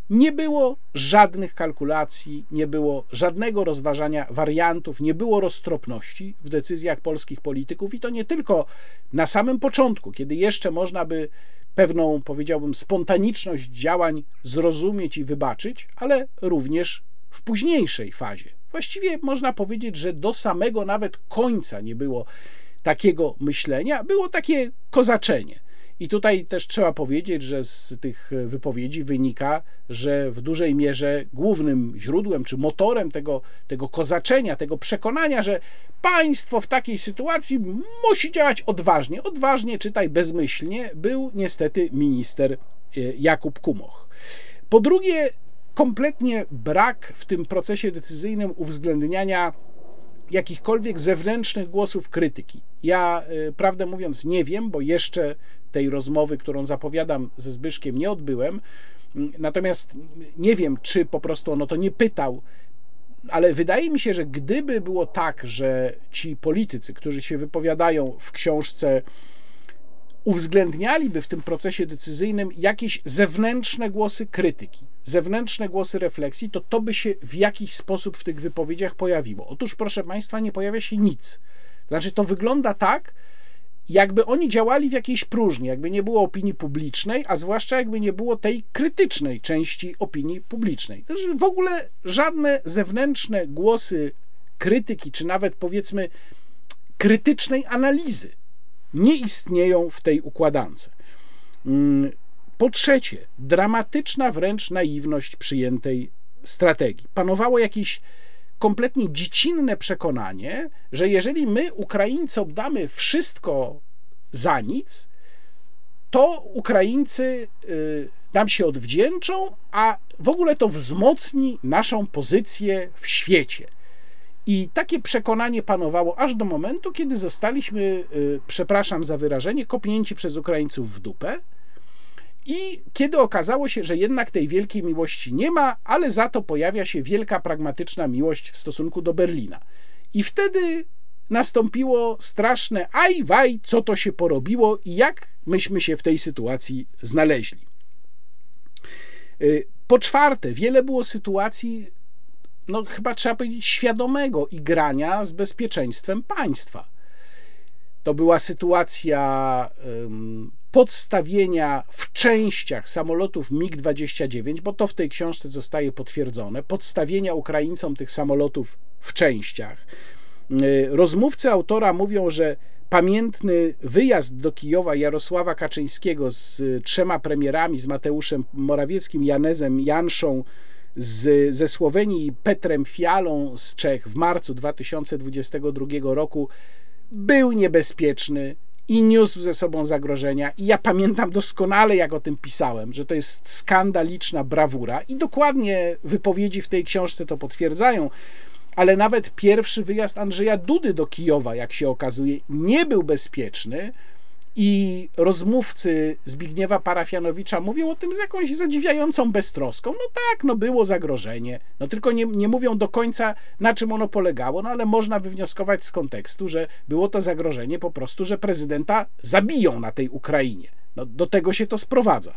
nie było żadnych kalkulacji, nie było żadnego rozważania wariantów, nie było roztropności w decyzjach polskich polityków i to nie tylko na samym początku, kiedy jeszcze można by pewną, powiedziałbym, spontaniczność działań zrozumieć i wybaczyć, ale również w późniejszej fazie. Właściwie można powiedzieć, że do samego nawet końca nie było takiego myślenia, było takie kozaczenie. I tutaj też trzeba powiedzieć, że z tych wypowiedzi wynika, że w dużej mierze głównym źródłem czy motorem tego, tego kozaczenia, tego przekonania, że państwo w takiej sytuacji musi działać odważnie, odważnie czytaj bezmyślnie, był niestety minister e, Jakub Kumoch. Po drugie, kompletnie brak w tym procesie decyzyjnym uwzględniania jakichkolwiek zewnętrznych głosów krytyki. Ja, e, prawdę mówiąc, nie wiem, bo jeszcze tej rozmowy, którą zapowiadam ze Zbyszkiem, nie odbyłem. Natomiast nie wiem, czy po prostu on o to nie pytał, ale wydaje mi się, że gdyby było tak, że ci politycy, którzy się wypowiadają w książce, uwzględnialiby w tym procesie decyzyjnym jakieś zewnętrzne głosy krytyki, zewnętrzne głosy refleksji, to to by się w jakiś sposób w tych wypowiedziach pojawiło. Otóż, proszę Państwa, nie pojawia się nic. Znaczy, to wygląda tak, jakby oni działali w jakiejś próżni, jakby nie było opinii publicznej, a zwłaszcza jakby nie było tej krytycznej części opinii publicznej. Znaczy w ogóle żadne zewnętrzne głosy krytyki, czy nawet powiedzmy krytycznej analizy nie istnieją w tej układance. Po trzecie, dramatyczna wręcz naiwność przyjętej strategii. Panowało jakieś kompletnie dziecinne przekonanie, że jeżeli my Ukraińcom damy wszystko za nic, to Ukraińcy y, nam się odwdzięczą, a w ogóle to wzmocni naszą pozycję w świecie. I takie przekonanie panowało aż do momentu, kiedy zostaliśmy, y, przepraszam za wyrażenie, kopnięci przez Ukraińców w dupę. I kiedy okazało się, że jednak tej wielkiej miłości nie ma, ale za to pojawia się wielka pragmatyczna miłość w stosunku do Berlina. I wtedy nastąpiło straszne aj waj, co to się porobiło i jak myśmy się w tej sytuacji znaleźli. Y, po czwarte, wiele było sytuacji, no chyba trzeba powiedzieć, świadomego igrania z bezpieczeństwem państwa. To była sytuacja podstawienia w częściach samolotów MiG-29, bo to w tej książce zostaje potwierdzone, podstawienia Ukraińcom tych samolotów w częściach. Y, rozmówcy autora mówią, że pamiętny wyjazd do Kijowa Jarosława Kaczyńskiego z trzema premierami, z Mateuszem Morawieckim, Janezem Janszą z, ze Słowenii i Petrem Fialą z Czech w marcu 2022 roku był niebezpieczny i niósł ze sobą zagrożenia. I ja pamiętam doskonale, jak o tym pisałem, że to jest skandaliczna brawura i dokładnie wypowiedzi w tej książce to potwierdzają ale nawet pierwszy wyjazd Andrzeja Dudy do Kijowa, jak się okazuje, nie był bezpieczny. I rozmówcy Zbigniewa Parafianowicza mówią o tym z jakąś zadziwiającą beztroską. No tak, no było zagrożenie. No tylko nie, nie mówią do końca, na czym ono polegało, no ale można wywnioskować z kontekstu, że było to zagrożenie po prostu, że prezydenta zabiją na tej Ukrainie. No, do tego się to sprowadza.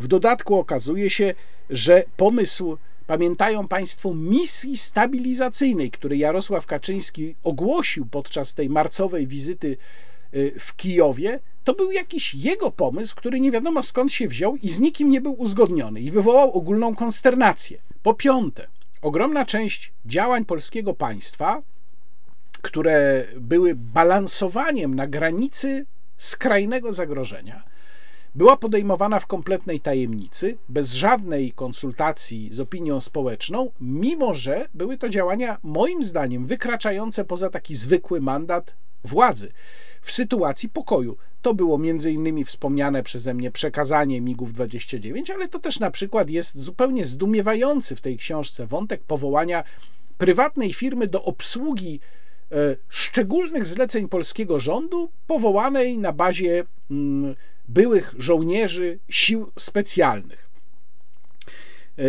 W dodatku okazuje się, że pomysł Pamiętają Państwo misji stabilizacyjnej, który Jarosław Kaczyński ogłosił podczas tej marcowej wizyty w Kijowie? To był jakiś jego pomysł, który nie wiadomo skąd się wziął i z nikim nie był uzgodniony i wywołał ogólną konsternację. Po piąte, ogromna część działań polskiego państwa, które były balansowaniem na granicy skrajnego zagrożenia, była podejmowana w kompletnej tajemnicy, bez żadnej konsultacji z opinią społeczną, mimo że były to działania, moim zdaniem, wykraczające poza taki zwykły mandat władzy. W sytuacji pokoju to było między innymi wspomniane przeze mnie przekazanie MIGów 29, ale to też na przykład jest zupełnie zdumiewający w tej książce wątek powołania prywatnej firmy do obsługi e, szczególnych zleceń polskiego rządu, powołanej na bazie mm, byłych żołnierzy sił specjalnych. E,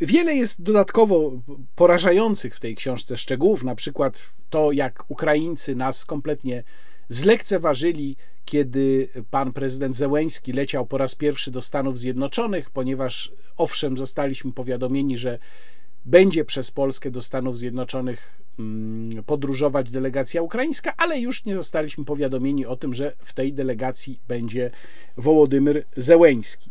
wiele jest dodatkowo porażających w tej książce szczegółów, na przykład to, jak Ukraińcy nas kompletnie zlekceważyli, kiedy pan prezydent Zełęński leciał po raz pierwszy do Stanów Zjednoczonych, ponieważ owszem, zostaliśmy powiadomieni, że będzie przez Polskę do Stanów Zjednoczonych mm, podróżować delegacja ukraińska, ale już nie zostaliśmy powiadomieni o tym, że w tej delegacji będzie Wołodymyr Zełeński.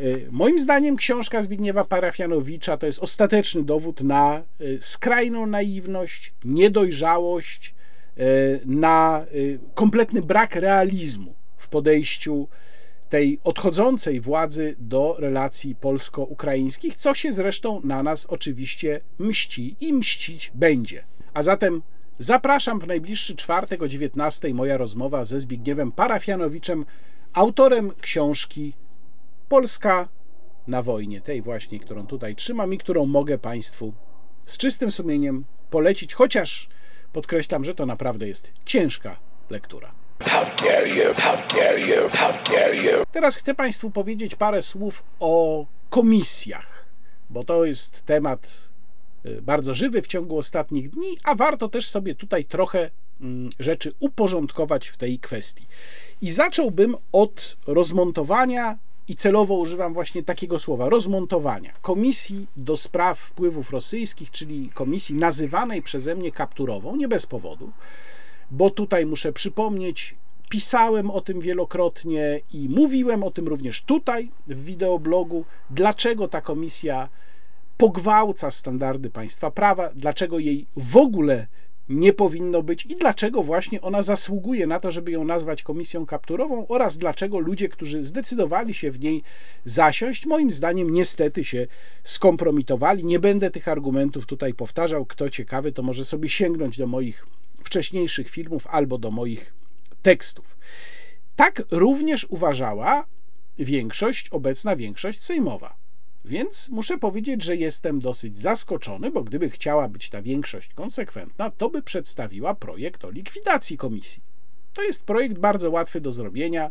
Y, moim zdaniem książka Zbigniewa Parafianowicza to jest ostateczny dowód na y, skrajną naiwność, niedojrzałość, na kompletny brak realizmu w podejściu tej odchodzącej władzy do relacji polsko-ukraińskich, co się zresztą na nas oczywiście mści i mścić będzie. A zatem zapraszam w najbliższy czwartek o 19 moja rozmowa ze Zbigniewem Parafianowiczem, autorem książki Polska na wojnie, tej właśnie, którą tutaj trzymam i którą mogę Państwu z czystym sumieniem polecić, chociaż podkreślam, że to naprawdę jest ciężka lektura. Teraz chcę Państwu powiedzieć parę słów o komisjach, bo to jest temat y, bardzo żywy w ciągu ostatnich dni, a warto też sobie tutaj trochę mm, rzeczy uporządkować w tej kwestii. I zacząłbym od rozmontowania i celowo używam właśnie takiego słowa rozmontowania. Komisji do Spraw Wpływów Rosyjskich, czyli komisji nazywanej przeze mnie kapturową, nie bez powodu bo tutaj muszę przypomnieć, pisałem o tym wielokrotnie i mówiłem o tym również tutaj w wideoblogu, dlaczego ta komisja pogwałca standardy państwa prawa, dlaczego jej w ogóle nie powinno być i dlaczego właśnie ona zasługuje na to, żeby ją nazwać komisją kapturową oraz dlaczego ludzie, którzy zdecydowali się w niej zasiąść, moim zdaniem niestety się skompromitowali. Nie będę tych argumentów tutaj powtarzał. Kto ciekawy, to może sobie sięgnąć do moich wcześniejszych filmów albo do moich tekstów. Tak również uważała większość, obecna większość sejmowa. Więc muszę powiedzieć, że jestem dosyć zaskoczony, bo gdyby chciała być ta większość konsekwentna, to by przedstawiła projekt o likwidacji komisji. To jest projekt bardzo łatwy do zrobienia.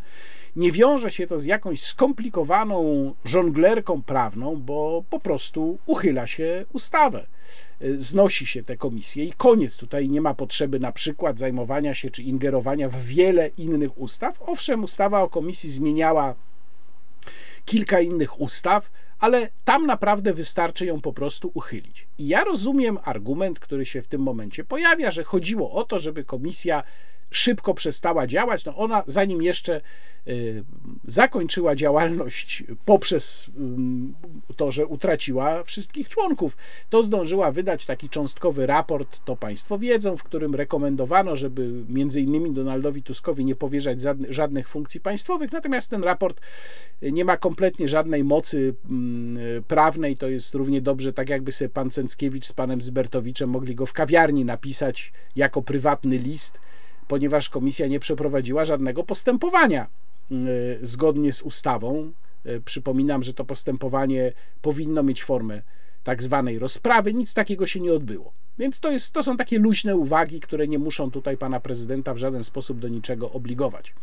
Nie wiąże się to z jakąś skomplikowaną żonglerką prawną, bo po prostu uchyla się ustawę. Znosi się te komisje i koniec. Tutaj nie ma potrzeby na przykład zajmowania się czy ingerowania w wiele innych ustaw. Owszem, ustawa o komisji zmieniała kilka innych ustaw, ale tam naprawdę wystarczy ją po prostu uchylić. I ja rozumiem argument, który się w tym momencie pojawia, że chodziło o to, żeby komisja szybko przestała działać. No ona, zanim jeszcze y, zakończyła działalność poprzez to, że utraciła wszystkich członków, to zdążyła wydać taki cząstkowy raport, to Państwo wiedzą, w którym rekomendowano, żeby między innymi Donaldowi Tuskowi nie powierzać żadnych funkcji państwowych. Natomiast ten raport nie ma kompletnie żadnej mocy prawnej. To jest równie dobrze, tak jakby sobie pan Cęckiewicz z panem Zbertowiczem mogli go w kawiarni napisać jako prywatny list ponieważ komisja nie przeprowadziła żadnego postępowania y, zgodnie z ustawą. Y, przypominam, że to postępowanie powinno mieć formę tak zwanej rozprawy. Nic takiego się nie odbyło. Więc to, jest, to są takie luźne uwagi, które nie muszą tutaj pana prezydenta w żaden sposób do niczego obligować.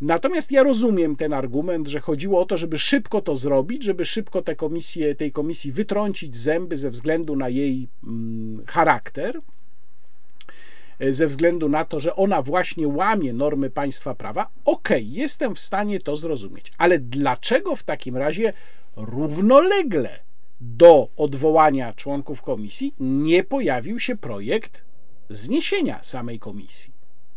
Natomiast ja rozumiem ten argument, że chodziło o to, żeby szybko to zrobić, żeby szybko te komisje, tej komisji wytrącić zęby ze względu na jej mm, charakter, E, ze względu na to, że ona właśnie łamie normy państwa prawa, okej, okay, jestem w stanie to zrozumieć. Ale dlaczego w takim razie równolegle do odwołania członków komisji nie pojawił się projekt zniesienia samej komisji?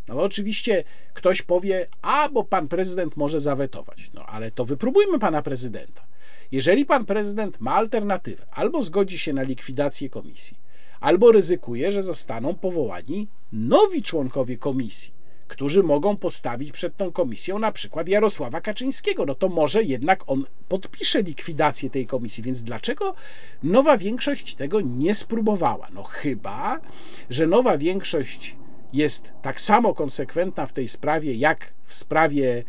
No oczywiście ktoś powie, a bo pan prezydent może zawetować. No ale to wypróbujmy pana prezydenta. Jeżeli pan prezydent ma alternatywę, albo zgodzi się na likwidację komisji, albo ryzykuje, że zostaną powołani nowi członkowie komisji, którzy mogą postawić przed tą komisją na przykład Jarosława Kaczyńskiego. No to może jednak on podpisze likwidację tej komisji. Więc dlaczego nowa większość tego nie spróbowała? No chyba, że nowa większość jest tak samo konsekwentna w tej sprawie, jak w sprawie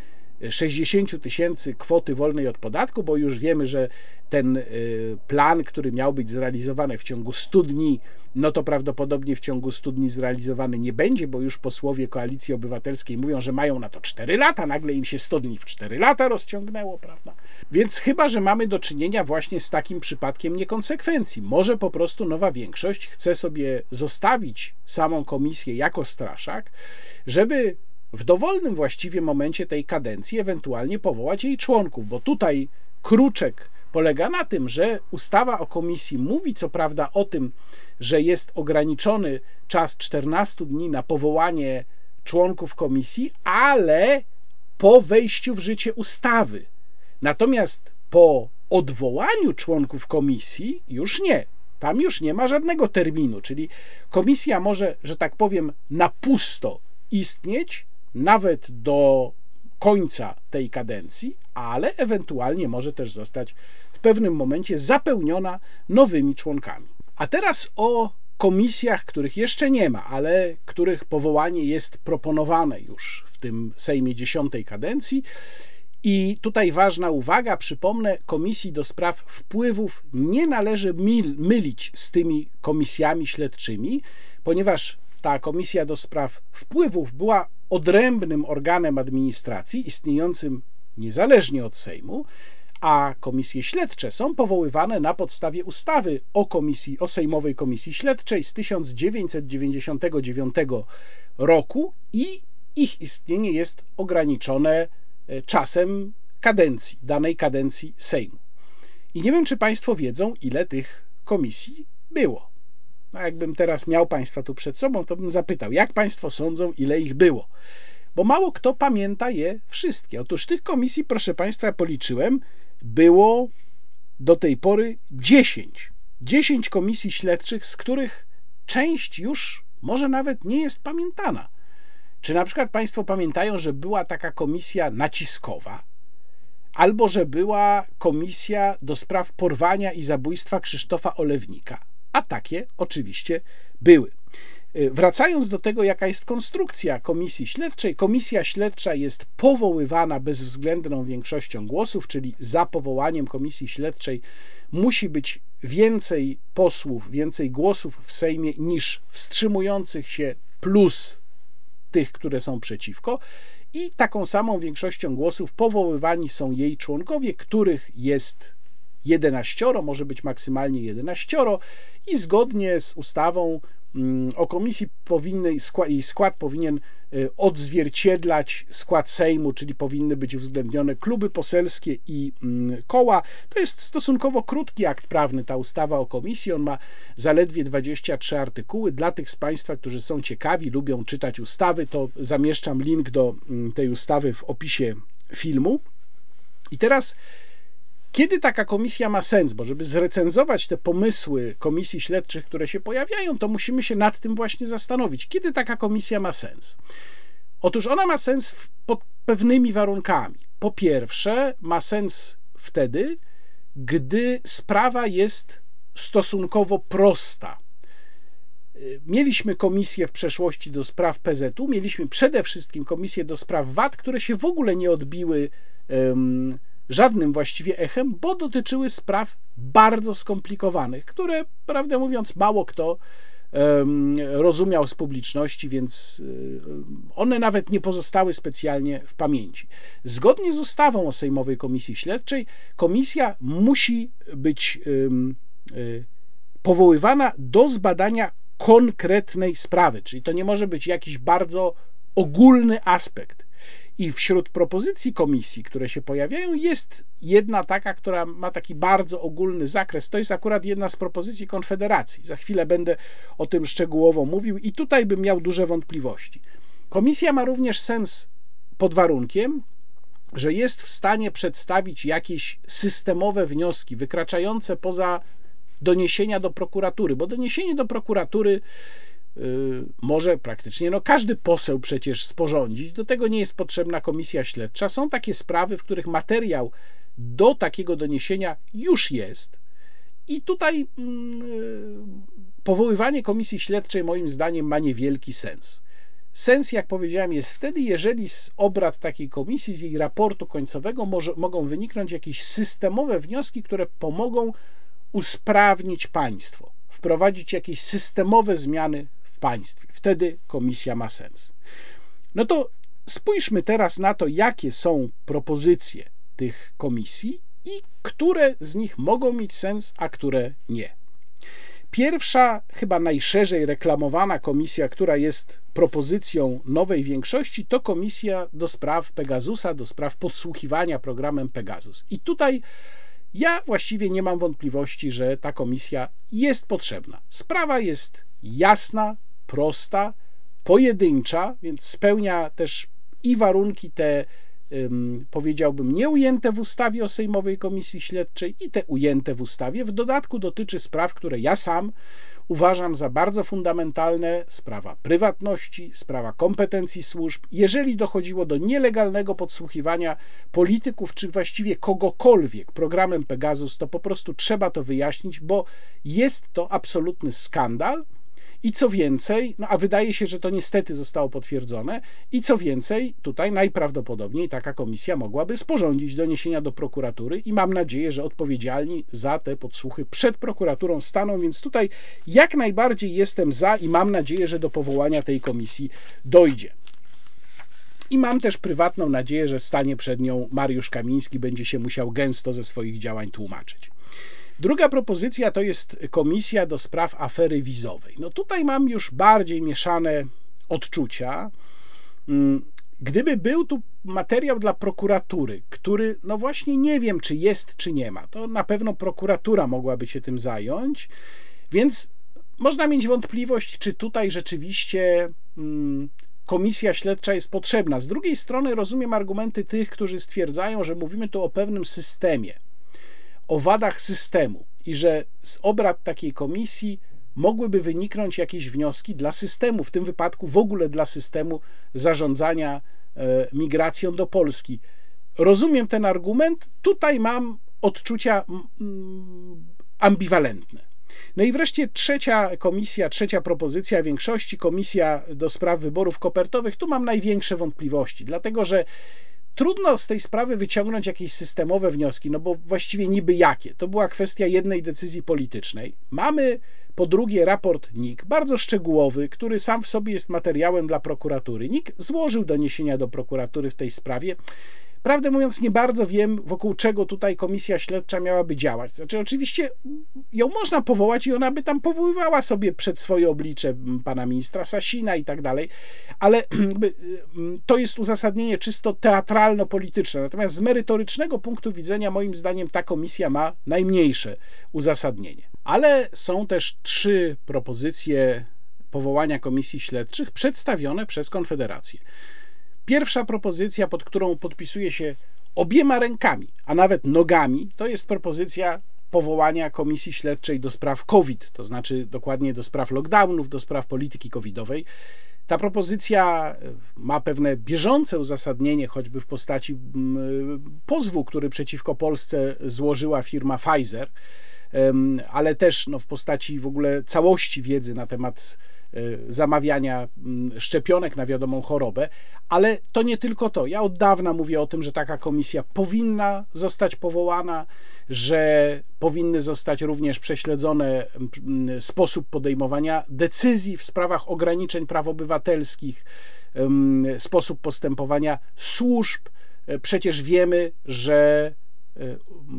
60 tysięcy kwoty wolnej od podatku, bo już wiemy, że ten y, plan, który miał być zrealizowany w ciągu 100 dni, no to prawdopodobnie w ciągu 100 dni zrealizowany nie będzie, bo już posłowie Koalicji Obywatelskiej mówią, że mają na to 4 lata, nagle im się 100 dni w 4 lata rozciągnęło, prawda? Więc chyba, że mamy do czynienia właśnie z takim przypadkiem niekonsekwencji. Może po prostu nowa większość chce sobie zostawić samą komisję jako straszak, żeby w dowolnym właściwie momencie tej kadencji ewentualnie powołać jej członków, bo tutaj kruczek polega na tym, że ustawa o komisji mówi co prawda o tym, że jest ograniczony czas 14 dni na powołanie członków komisji, ale po wejściu w życie ustawy. Natomiast po odwołaniu członków komisji już nie. Tam już nie ma żadnego terminu, czyli komisja może, że tak powiem, na pusto istnieć, nawet do końca tej kadencji, ale ewentualnie może też zostać pewnym momencie zapełniona nowymi członkami. A teraz o komisjach, których jeszcze nie ma, ale których powołanie jest proponowane już w tym Sejmie dziesiątej kadencji. I tutaj ważna uwaga, przypomnę, komisji do spraw wpływów nie należy mylić z tymi komisjami śledczymi, ponieważ ta komisja do spraw wpływów była odrębnym organem administracji istniejącym niezależnie od Sejmu, a komisje śledcze są powoływane na podstawie ustawy o komisji, o Sejmowej Komisji Śledczej z 1999 roku i ich istnienie jest ograniczone e, czasem kadencji, danej kadencji Sejmu. I nie wiem, czy Państwo wiedzą, ile tych komisji było. No jakbym teraz miał Państwa tu przed sobą, to bym zapytał, jak Państwo sądzą, ile ich było? Bo mało kto pamięta je wszystkie. Otóż tych komisji, proszę Państwa, policzyłem, było do tej pory 10. 10 komisji śledczych, z których część już może nawet nie jest pamiętana. Czy na przykład Państwo pamiętają, że była taka komisja naciskowa, albo że była komisja do spraw porwania i zabójstwa Krzysztofa Olewnika? A takie oczywiście były. Y, wracając do tego, jaka jest konstrukcja komisji śledczej, komisja śledcza jest powoływana bezwzględną większością głosów, czyli za powołaniem komisji śledczej musi być więcej posłów, więcej głosów w Sejmie niż wstrzymujących się plus tych, które są przeciwko. I taką samą większością głosów powoływani są jej członkowie, których jest 11, może być maksymalnie 11, i zgodnie z ustawą o komisji powinny, jej skład powinien y, odzwierciedlać skład Sejmu, czyli powinny być uwzględnione kluby poselskie i mm, koła. To jest stosunkowo krótki akt prawny, ta ustawa o komisji. On ma zaledwie 23 artykuły. Dla tych z Państwa, którzy są ciekawi, lubią czytać ustawy, to zamieszczam link do mm, tej ustawy w opisie filmu. I teraz kiedy taka komisja ma sens? Bo żeby zrecenzować te pomysły komisji śledczych, które się pojawiają, to musimy się nad tym właśnie zastanowić. Kiedy taka komisja ma sens? Otóż ona ma sens pod pewnymi warunkami. Po pierwsze, ma sens wtedy, gdy sprawa jest stosunkowo prosta. Mieliśmy komisję w przeszłości do spraw PZU, mieliśmy przede wszystkim komisję do spraw VAT, które się w ogóle nie odbiły. Um, żadnym właściwie echem, bo dotyczyły spraw bardzo skomplikowanych, które, prawdę mówiąc, mało kto rozumiał z publiczności, więc one nawet nie pozostały specjalnie w pamięci. Zgodnie z ustawą o Sejmowej Komisji Śledczej, komisja musi być y, powoływana do zbadania konkretnej sprawy, czyli to nie może być jakiś bardzo ogólny aspekt i wśród propozycji komisji, które się pojawiają, jest jedna taka, która ma taki bardzo ogólny zakres. To jest akurat jedna z propozycji Konfederacji. Za chwilę będę o tym szczegółowo mówił i tutaj bym miał duże wątpliwości. Komisja ma również sens pod warunkiem, że jest w stanie przedstawić jakieś systemowe wnioski wykraczające poza doniesienia do prokuratury, bo doniesienie do prokuratury może praktycznie no, każdy poseł przecież sporządzić. Do tego nie jest potrzebna komisja śledcza. Są takie sprawy, w których materiał do takiego doniesienia już jest. I tutaj mm, y, powoływanie komisji śledczej moim zdaniem ma niewielki sens. Sens, jak powiedziałem, jest wtedy, jeżeli z obrad takiej komisji, z jej raportu końcowego może, mogą wyniknąć jakieś systemowe wnioski, które pomogą usprawnić państwo, wprowadzić jakieś systemowe zmiany w państwie. Wtedy komisja ma sens. No to spójrzmy teraz na to, jakie są propozycje tych komisji i które z nich mogą mieć sens, a które nie. Pierwsza, chyba najszerzej reklamowana komisja, która jest propozycją nowej większości, to komisja do spraw Pegasusa, do spraw podsłuchiwania programem Pegasus. I tutaj ja właściwie nie mam wątpliwości, że ta komisja jest potrzebna. Sprawa jest jasna, prosta, pojedyncza, więc spełnia też i warunki te, powiedziałbym, nieujęte w ustawie o Sejmowej Komisji Śledczej i te ujęte w ustawie. W dodatku dotyczy spraw, które ja sam uważam za bardzo fundamentalne sprawa prywatności, sprawa kompetencji służb. Jeżeli dochodziło do nielegalnego podsłuchiwania polityków, czy właściwie kogokolwiek programem Pegasus, to po prostu trzeba to wyjaśnić, bo jest to absolutny skandal i co więcej, no a wydaje się, że to niestety zostało potwierdzone, i co więcej, tutaj najprawdopodobniej taka komisja mogłaby sporządzić doniesienia do prokuratury i mam nadzieję, że odpowiedzialni za te podsłuchy przed prokuraturą staną, więc tutaj jak najbardziej jestem za i mam nadzieję, że do powołania tej komisji dojdzie. I mam też prywatną nadzieję, że stanie przed nią Mariusz Kamiński, będzie się musiał gęsto ze swoich działań tłumaczyć. Druga propozycja to jest komisja do spraw afery wizowej. No tutaj mam już bardziej mieszane odczucia. Mm, gdyby był tu materiał dla prokuratury, który, no właśnie nie wiem, czy jest, czy nie ma, to na pewno prokuratura mogłaby się tym zająć, więc można mieć wątpliwość, czy tutaj rzeczywiście mm, komisja śledcza jest potrzebna. Z drugiej strony rozumiem argumenty tych, którzy stwierdzają, że mówimy tu o pewnym systemie, o wadach systemu i że z obrad takiej komisji mogłyby wyniknąć jakieś wnioski dla systemu, w tym wypadku w ogóle dla systemu zarządzania e, migracją do Polski. Rozumiem ten argument, tutaj mam odczucia ambiwalentne. No i wreszcie trzecia komisja, trzecia propozycja większości, komisja do spraw wyborów kopertowych. Tu mam największe wątpliwości, dlatego że trudno z tej sprawy wyciągnąć jakieś systemowe wnioski, no bo właściwie niby jakie? To była kwestia jednej decyzji politycznej. Mamy po drugie raport NIK, bardzo szczegółowy, który sam w sobie jest materiałem dla prokuratury. NIK złożył doniesienia do prokuratury w tej sprawie. Prawdę mówiąc, nie bardzo wiem, wokół czego tutaj komisja śledcza miałaby działać. Znaczy, oczywiście ją można powołać i ona by tam powoływała sobie przed swoje oblicze pana ministra Sasina i tak dalej, ale *clears throat* to jest uzasadnienie czysto teatralno-polityczne. Natomiast z merytorycznego punktu widzenia, moim zdaniem, ta komisja ma najmniejsze uzasadnienie. Ale są też trzy propozycje powołania komisji śledczych przedstawione przez Konfederację. Pierwsza propozycja, pod którą podpisuje się obiema rękami, a nawet nogami, to jest propozycja powołania komisji śledczej do spraw COVID, to znaczy dokładnie do spraw lockdownów, do spraw polityki covidowej. Ta propozycja ma pewne bieżące uzasadnienie, choćby w postaci mm, pozwu, który przeciwko Polsce złożyła firma Pfizer, ale też no, w postaci w ogóle całości wiedzy na temat zamawiania mm, szczepionek na wiadomą chorobę, ale to nie tylko to. Ja od dawna mówię o tym, że taka komisja powinna zostać powołana, że powinny zostać również prześledzone mm, sposób podejmowania decyzji w sprawach ograniczeń praw obywatelskich, sposób postępowania służb. Przecież wiemy, że y,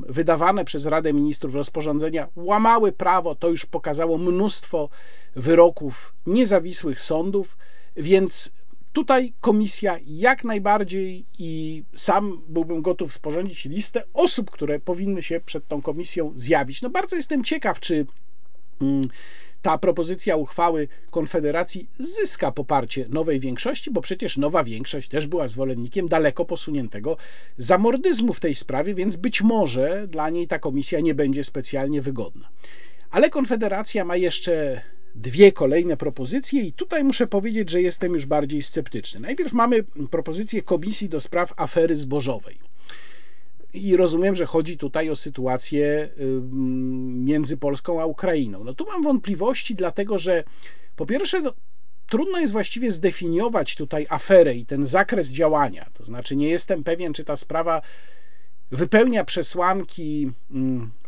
wydawane przez Radę Ministrów rozporządzenia łamały prawo, to już pokazało mnóstwo wyroków niezawisłych sądów, więc tutaj komisja jak najbardziej i sam byłbym gotów sporządzić listę osób, które powinny się przed tą komisją zjawić. No bardzo jestem ciekaw, czy mm, ta propozycja uchwały Konfederacji zyska poparcie nowej większości, bo przecież nowa większość też była zwolennikiem daleko posuniętego zamordyzmu w tej sprawie, więc być może dla niej ta komisja nie będzie specjalnie wygodna. Ale Konfederacja ma jeszcze dwie kolejne propozycje, i tutaj muszę powiedzieć, że jestem już bardziej sceptyczny. Najpierw mamy propozycję Komisji do Spraw Afery Zbożowej. I rozumiem, że chodzi tutaj o sytuację między Polską a Ukrainą. No tu mam wątpliwości, dlatego że po pierwsze, no, trudno jest właściwie zdefiniować tutaj aferę i ten zakres działania. To znaczy, nie jestem pewien, czy ta sprawa wypełnia przesłanki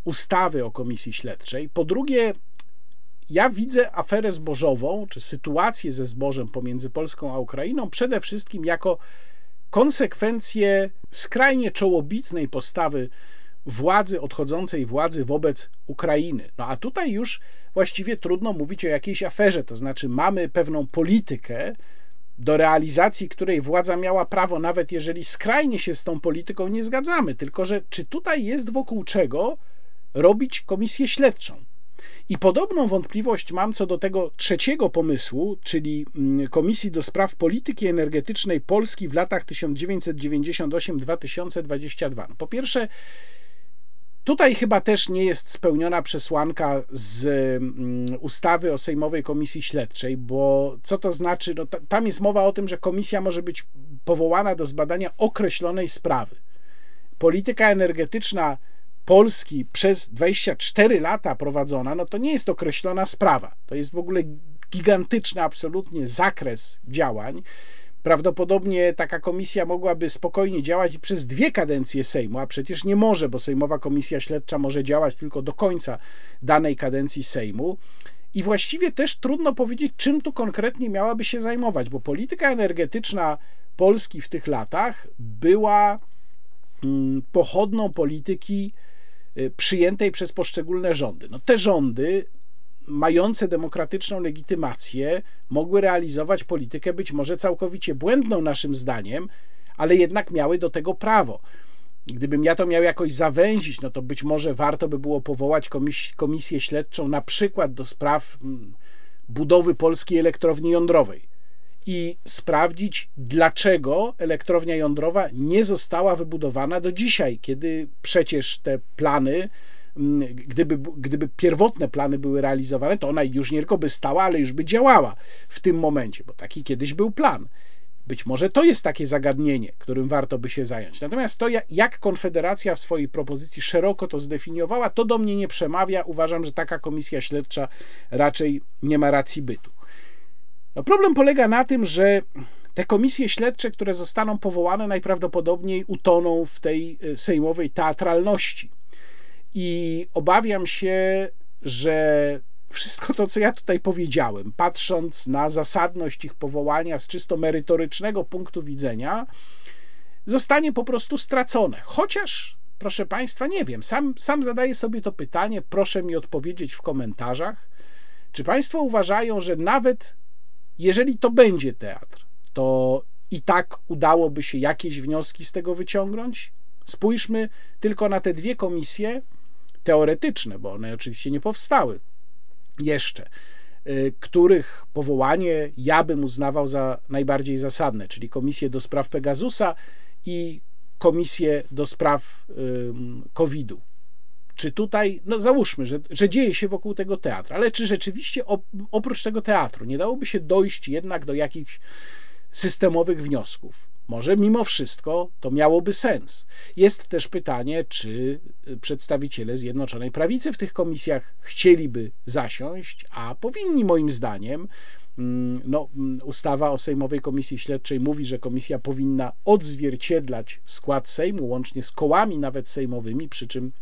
ustawy o komisji śledczej. Po drugie, ja widzę aferę zbożową, czy sytuację ze zbożem pomiędzy Polską a Ukrainą przede wszystkim jako konsekwencję skrajnie czołobitnej postawy władzy, odchodzącej władzy wobec Ukrainy. No a tutaj już właściwie trudno mówić o jakiejś aferze, to znaczy mamy pewną politykę, do realizacji której władza miała prawo, nawet jeżeli skrajnie się z tą polityką nie zgadzamy. Tylko, że czy tutaj jest wokół czego robić komisję śledczą? I podobną wątpliwość mam co do tego trzeciego pomysłu, czyli mm, Komisji do Spraw Polityki Energetycznej Polski w latach 1998-2022. Po pierwsze, Tutaj chyba też nie jest spełniona przesłanka z mm, ustawy o Sejmowej Komisji Śledczej, bo co to znaczy? No, tam jest mowa o tym, że komisja może być powołana do zbadania określonej sprawy. Polityka energetyczna Polski przez 24 lata prowadzona, no to nie jest określona sprawa. To jest w ogóle gigantyczny absolutnie zakres działań. Prawdopodobnie taka komisja mogłaby spokojnie działać przez dwie kadencje Sejmu, a przecież nie może, bo Sejmowa Komisja Śledcza może działać tylko do końca danej kadencji Sejmu. I właściwie też trudno powiedzieć, czym tu konkretnie miałaby się zajmować, bo polityka energetyczna Polski w tych latach była mm, pochodną polityki przyjętej przez poszczególne rządy. No te rządy mające demokratyczną legitymację mogły realizować politykę być może całkowicie błędną naszym zdaniem, ale jednak miały do tego prawo. gdybym ja to miał jakoś zawęzić, no to być może warto by było powołać komis komisję śledczą na przykład do spraw mm, budowy polskiej elektrowni jądrowej i sprawdzić, dlaczego elektrownia jądrowa nie została wybudowana do dzisiaj, kiedy przecież te plany, mm, gdyby, gdyby pierwotne plany były realizowane, to ona już nie tylko by stała, ale już by działała w tym momencie, bo taki kiedyś był plan. Być może to jest takie zagadnienie, którym warto by się zająć. Natomiast to, jak Konfederacja w swojej propozycji szeroko to zdefiniowała, to do mnie nie przemawia. Uważam, że taka komisja śledcza raczej nie ma racji bytu. No problem polega na tym, że te komisje śledcze, które zostaną powołane, najprawdopodobniej utoną w tej e, sejmowej teatralności. I obawiam się, że wszystko to, co ja tutaj powiedziałem, patrząc na zasadność ich powołania z czysto merytorycznego punktu widzenia, zostanie po prostu stracone. Chociaż, proszę Państwa, nie wiem, sam, sam zadaję sobie to pytanie, proszę mi odpowiedzieć w komentarzach. Czy Państwo uważają, że nawet jeżeli to będzie teatr, to i tak udałoby się jakieś wnioski z tego wyciągnąć? Spójrzmy tylko na te dwie komisje teoretyczne, bo one oczywiście nie powstały jeszcze, y, których powołanie ja bym uznawał za najbardziej zasadne, czyli Komisję do spraw Pegasusa i Komisję do spraw COVID-u. Czy tutaj, no załóżmy, że, że dzieje się wokół tego teatru, ale czy rzeczywiście oprócz tego teatru nie dałoby się dojść jednak do jakichś systemowych wniosków? Może mimo wszystko to miałoby sens. Jest też pytanie, czy przedstawiciele Zjednoczonej Prawicy w tych komisjach chcieliby zasiąść, a powinni moim zdaniem. Mm, no, mm, ustawa o Sejmowej Komisji Śledczej mówi, że komisja powinna odzwierciedlać skład Sejmu, łącznie z kołami nawet sejmowymi, przy czym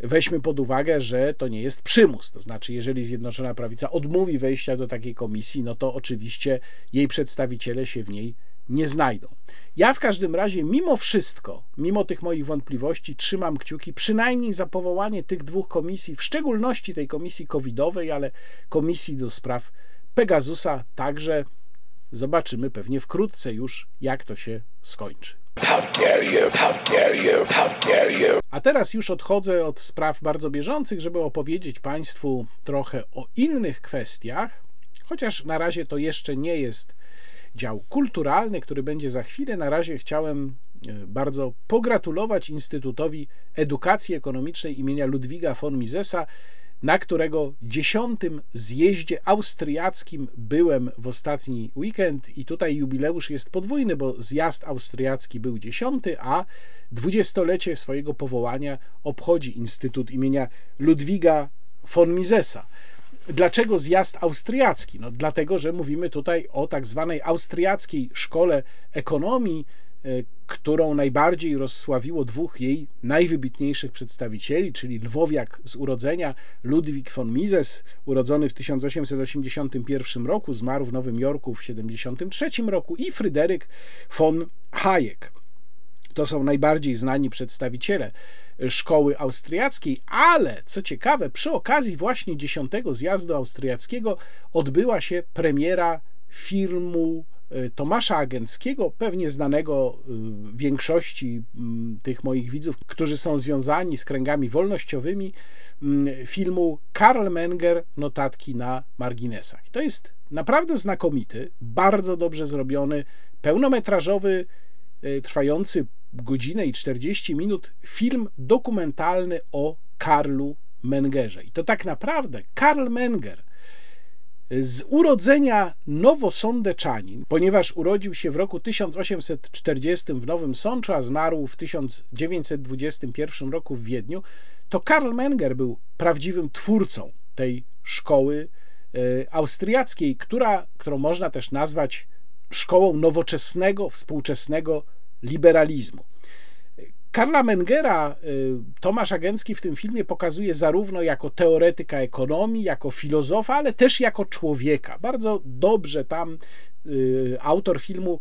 weźmy pod uwagę, że to nie jest przymus. To znaczy, jeżeli Zjednoczona Prawica odmówi wejścia do takiej komisji, no to oczywiście jej przedstawiciele się w niej nie znajdą. Ja w każdym razie, mimo wszystko, mimo tych moich wątpliwości, trzymam kciuki przynajmniej za powołanie tych dwóch komisji, w szczególności tej komisji covidowej, ale komisji do spraw Pegasusa także. Zobaczymy pewnie wkrótce już, jak to się skończy. A teraz już odchodzę od spraw bardzo bieżących, żeby opowiedzieć Państwu trochę o innych kwestiach, chociaż na razie to jeszcze nie jest dział kulturalny, który będzie za chwilę. Na razie chciałem e, bardzo pogratulować Instytutowi Edukacji Ekonomicznej imienia Ludwiga von Misesa na którego dziesiątym zjeździe austriackim byłem w ostatni weekend i tutaj jubileusz jest podwójny, bo zjazd austriacki był dziesiąty, a dwudziestolecie swojego powołania obchodzi Instytut imienia Ludwiga von Misesa. Dlaczego zjazd austriacki? No, dlatego, że mówimy tutaj o tak zwanej austriackiej szkole ekonomii, którą najbardziej rozsławiło dwóch jej najwybitniejszych przedstawicieli, czyli lwowiak z urodzenia Ludwik von Mises, urodzony w 1881 roku, zmarł w Nowym Jorku w 1973 roku, i Fryderyk von Hayek. To są najbardziej znani przedstawiciele szkoły austriackiej, ale co ciekawe, przy okazji właśnie dziesiątego zjazdu austriackiego odbyła się premiera filmu E, Tomasza Agenckiego, pewnie znanego e, większości tych moich widzów, którzy są związani z kręgami wolnościowymi, filmu Karl Menger Notatki na marginesach. To jest naprawdę znakomity, bardzo dobrze zrobiony, pełnometrażowy, e, trwający godzinę i 40 minut film dokumentalny o Karlu Mengerze. I to tak naprawdę Karl Menger z urodzenia nowosądeczanin, ponieważ urodził się w roku 1840 w Nowym Sączu, a zmarł w 1921 roku w Wiedniu, to Karl Menger był prawdziwym twórcą tej szkoły e, austriackiej, która, którą można też nazwać szkołą nowoczesnego, współczesnego liberalizmu. Karla Mengera y, Tomasz Agencki w tym filmie pokazuje zarówno jako teoretyka ekonomii, jako filozofa, ale też jako człowieka. Bardzo dobrze tam y, autor filmu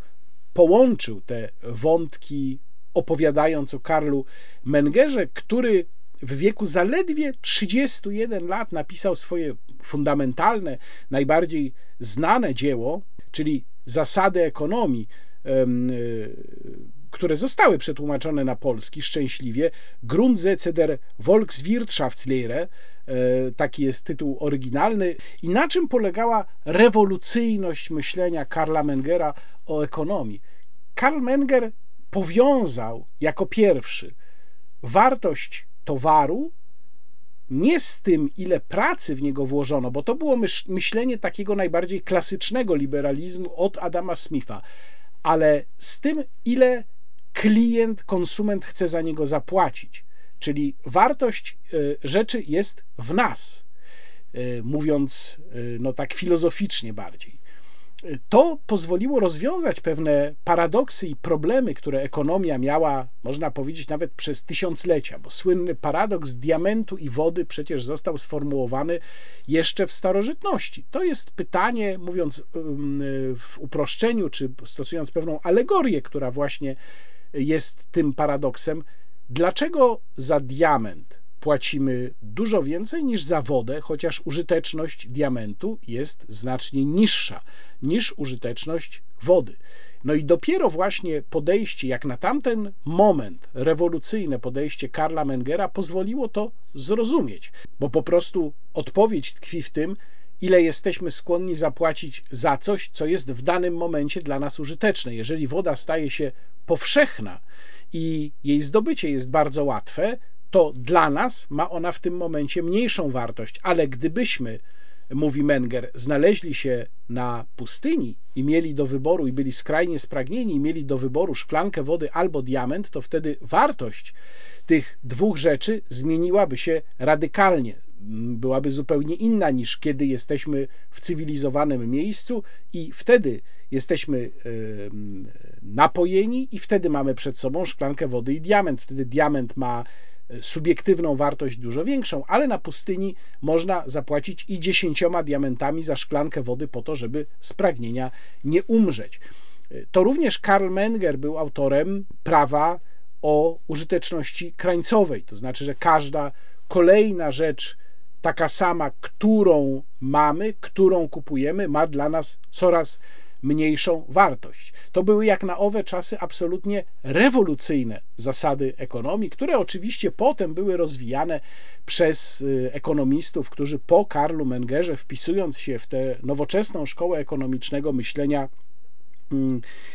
połączył te wątki, opowiadając o Karlu Mengerze, który w wieku zaledwie 31 lat napisał swoje fundamentalne, najbardziej znane dzieło, czyli Zasady ekonomii, y, które zostały przetłumaczone na polski szczęśliwie. Grundsätze der Volkswirtschaftslehre, taki jest tytuł oryginalny. I na czym polegała rewolucyjność myślenia Karla Mengera o ekonomii? Karl Menger powiązał jako pierwszy wartość towaru nie z tym, ile pracy w niego włożono, bo to było myślenie takiego najbardziej klasycznego liberalizmu od Adama Smitha, ale z tym, ile klient, konsument chce za niego zapłacić. Czyli wartość y, rzeczy jest w nas, y, mówiąc y, no tak filozoficznie bardziej. To pozwoliło rozwiązać pewne paradoksy i problemy, które ekonomia miała, można powiedzieć, nawet przez tysiąclecia, bo słynny paradoks diamentu i wody przecież został sformułowany jeszcze w starożytności. To jest pytanie, mówiąc w uproszczeniu, czy stosując pewną alegorię, która właśnie jest tym paradoksem, dlaczego za diament płacimy dużo więcej niż za wodę, chociaż użyteczność diamentu jest znacznie niższa niż użyteczność wody. No i dopiero właśnie podejście, jak na tamten moment, rewolucyjne podejście Karla Mengera pozwoliło to zrozumieć, bo po prostu odpowiedź tkwi w tym, ile jesteśmy skłonni zapłacić za coś, co jest w danym momencie dla nas użyteczne. Jeżeli woda staje się powszechna i jej zdobycie jest bardzo łatwe, to dla nas ma ona w tym momencie mniejszą wartość, ale gdybyśmy, mówi Menger, znaleźli się na pustyni i mieli do wyboru, i byli skrajnie spragnieni, i mieli do wyboru szklankę wody albo diament, to wtedy wartość tych dwóch rzeczy zmieniłaby się radykalnie. Byłaby zupełnie inna niż kiedy jesteśmy w cywilizowanym miejscu, i wtedy jesteśmy napojeni, i wtedy mamy przed sobą szklankę wody i diament. Wtedy diament ma subiektywną wartość dużo większą, ale na pustyni można zapłacić i dziesięcioma diamentami za szklankę wody po to, żeby z pragnienia nie umrzeć. To również Karl Menger był autorem prawa o użyteczności krańcowej, to znaczy, że każda kolejna rzecz taka sama, którą mamy, którą kupujemy, ma dla nas coraz mniejszą wartość. To były jak na owe czasy absolutnie rewolucyjne zasady ekonomii, które oczywiście potem były rozwijane przez y, ekonomistów, którzy po Karlu Mengerze, wpisując się w tę nowoczesną szkołę ekonomicznego myślenia,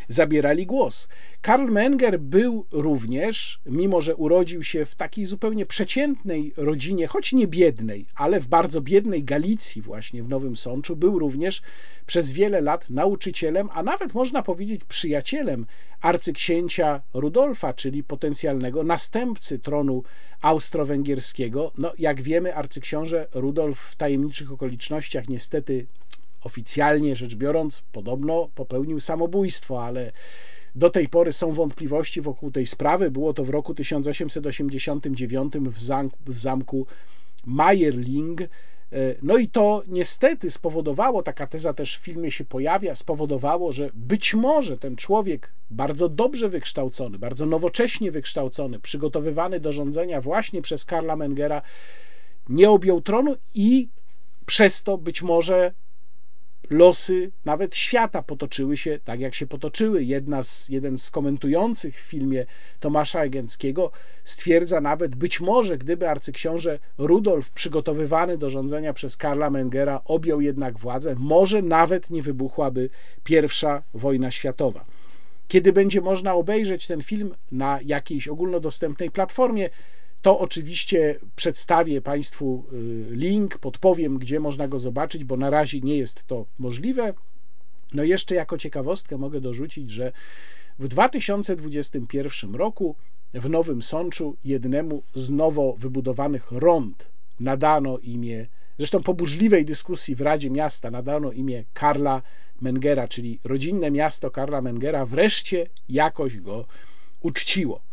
zabierali głos. Karl Menger był również, mimo że urodził się w takiej zupełnie przeciętnej rodzinie, choć nie biednej, ale w bardzo biednej Galicji, właśnie w Nowym Sączu, był również przez wiele lat nauczycielem, a nawet można powiedzieć przyjacielem arcyksięcia Rudolfa, czyli potencjalnego następcy tronu austro-węgierskiego. No, jak wiemy, arcyksiąże Rudolf w tajemniczych okolicznościach niestety oficjalnie rzecz biorąc, podobno popełnił samobójstwo, ale do tej pory są wątpliwości wokół tej sprawy. Było to w roku 1889 w, zamku, w zamku Mayerling. E, no i to niestety spowodowało, taka teza też w filmie się pojawia, spowodowało, że być może ten człowiek bardzo dobrze wykształcony, bardzo nowocześnie wykształcony, przygotowywany do rządzenia właśnie przez Karla Mengera, nie objął tronu i przez to być może losy nawet świata potoczyły się tak, jak się potoczyły. Jedna z, jeden z komentujących w filmie Tomasza Egęckiego stwierdza nawet, być może gdyby arcyksiąże Rudolf, przygotowywany do rządzenia przez Karla Mengera, objął jednak władzę, może nawet nie wybuchłaby pierwsza wojna światowa. Kiedy będzie można obejrzeć ten film na jakiejś ogólnodostępnej platformie, to oczywiście przedstawię Państwu y, link, podpowiem, gdzie można go zobaczyć, bo na razie nie jest to możliwe. No jeszcze jako ciekawostkę mogę dorzucić, że w 2021 roku w Nowym Sączu jednemu z nowo wybudowanych rond nadano imię, zresztą po burzliwej dyskusji w Radzie Miasta nadano imię Karla Mengera, czyli rodzinne miasto Karla Mengera wreszcie jakoś go uczciło.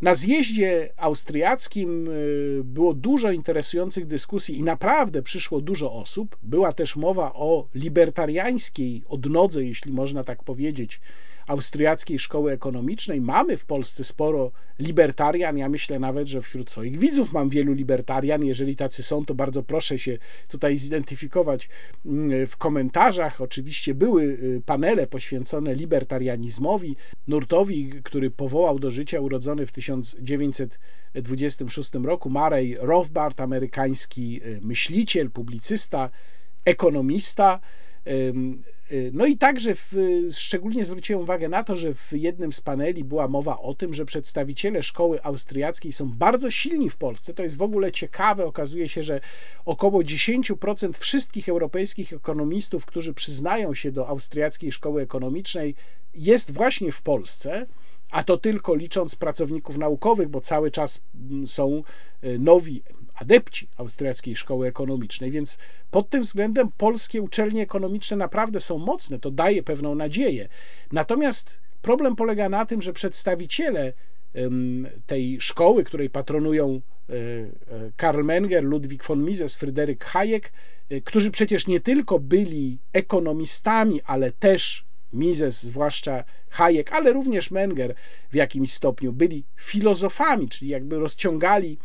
Na zjeździe austriackim y, było dużo interesujących dyskusji i naprawdę przyszło dużo osób. Była też mowa o libertariańskiej odnodze, jeśli można tak powiedzieć, austriackiej szkoły ekonomicznej. Mamy w Polsce sporo libertarian. Ja myślę nawet, że wśród swoich widzów mam wielu libertarian. Jeżeli tacy są, to bardzo proszę się tutaj zidentyfikować mm, w komentarzach. Oczywiście były y, panele poświęcone libertarianizmowi, nurtowi, który powołał do życia urodzony w 1926 roku Marej Rothbard, amerykański y, myśliciel, publicysta, ekonomista. Y, no i także w, szczególnie zwróciłem uwagę na to, że w jednym z paneli była mowa o tym, że przedstawiciele szkoły austriackiej są bardzo silni w Polsce. To jest w ogóle ciekawe. Okazuje się, że około 10% wszystkich europejskich ekonomistów, którzy przyznają się do austriackiej szkoły ekonomicznej, jest właśnie w Polsce a to tylko licząc pracowników naukowych, bo cały czas mm, są y, nowi adepci austriackiej szkoły ekonomicznej, więc pod tym względem polskie uczelnie ekonomiczne naprawdę są mocne, to daje pewną nadzieję. Natomiast problem polega na tym, że przedstawiciele tej szkoły, której patronują e, e, Karl Menger, Ludwig von Mises, Fryderyk Hayek, e, którzy przecież nie tylko byli ekonomistami, ale też Mises, zwłaszcza Hayek, ale również Menger w jakimś stopniu byli filozofami, czyli jakby rozciągali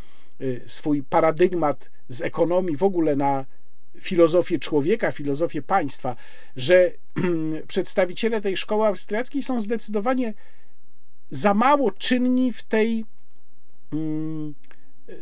swój paradygmat z ekonomii w ogóle na filozofię człowieka, filozofię państwa, że *clears throat* przedstawiciele tej szkoły austriackiej są zdecydowanie za mało czynni w tej mm,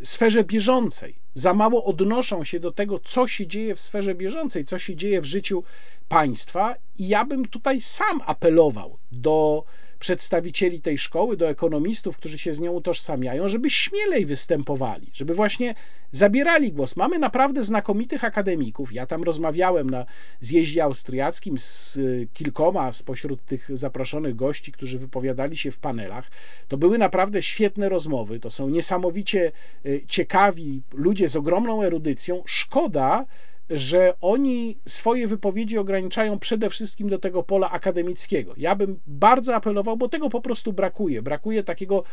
sferze bieżącej. Za mało odnoszą się do tego, co się dzieje w sferze bieżącej, co się dzieje w życiu państwa. I ja bym tutaj sam apelował do przedstawicieli tej szkoły, do ekonomistów, którzy się z nią utożsamiają, żeby śmielej występowali, żeby właśnie zabierali głos. Mamy naprawdę znakomitych akademików. Ja tam rozmawiałem na zjeździe austriackim z kilkoma spośród tych zaproszonych gości, którzy wypowiadali się w panelach. To były naprawdę świetne rozmowy. To są niesamowicie y, ciekawi ludzie z ogromną erudycją. Szkoda, że oni swoje wypowiedzi ograniczają przede wszystkim do tego pola akademickiego. Ja bym bardzo apelował, bo tego po prostu brakuje. Brakuje takiego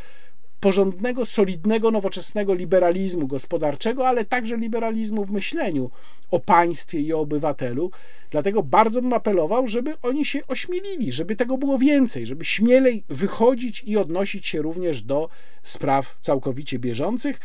porządnego, solidnego, nowoczesnego liberalizmu gospodarczego, ale także liberalizmu w myśleniu o państwie i o obywatelu. Dlatego bardzo bym apelował, żeby oni się ośmielili, żeby tego było więcej, żeby śmielej wychodzić i odnosić się również do spraw całkowicie bieżących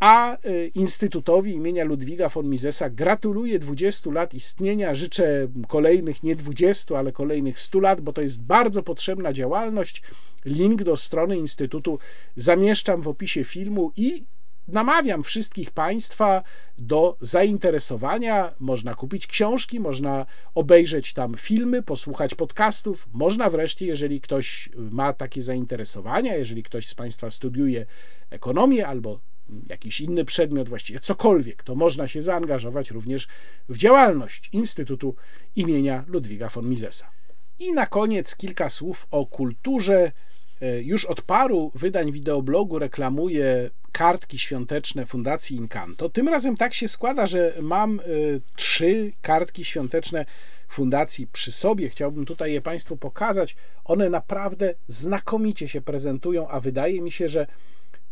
a y, Instytutowi imienia Ludwiga von Misesa gratuluję 20 lat istnienia. Życzę kolejnych nie 20, ale kolejnych 100 lat, bo to jest bardzo potrzebna działalność. Link do strony Instytutu zamieszczam w opisie filmu i namawiam wszystkich Państwa do zainteresowania. Można kupić książki, można obejrzeć tam filmy, posłuchać podcastów. Można wreszcie, jeżeli ktoś ma takie zainteresowania, jeżeli ktoś z Państwa studiuje ekonomię albo jakiś inny przedmiot, właściwie cokolwiek, to można się zaangażować również w działalność Instytutu imienia Ludwiga von Misesa. I na koniec kilka słów o kulturze. E, już od paru wydań wideoblogu reklamuję kartki świąteczne Fundacji Incanto. Tym razem tak się składa, że mam e, trzy kartki świąteczne Fundacji przy sobie. Chciałbym tutaj je Państwu pokazać. One naprawdę znakomicie się prezentują, a wydaje mi się, że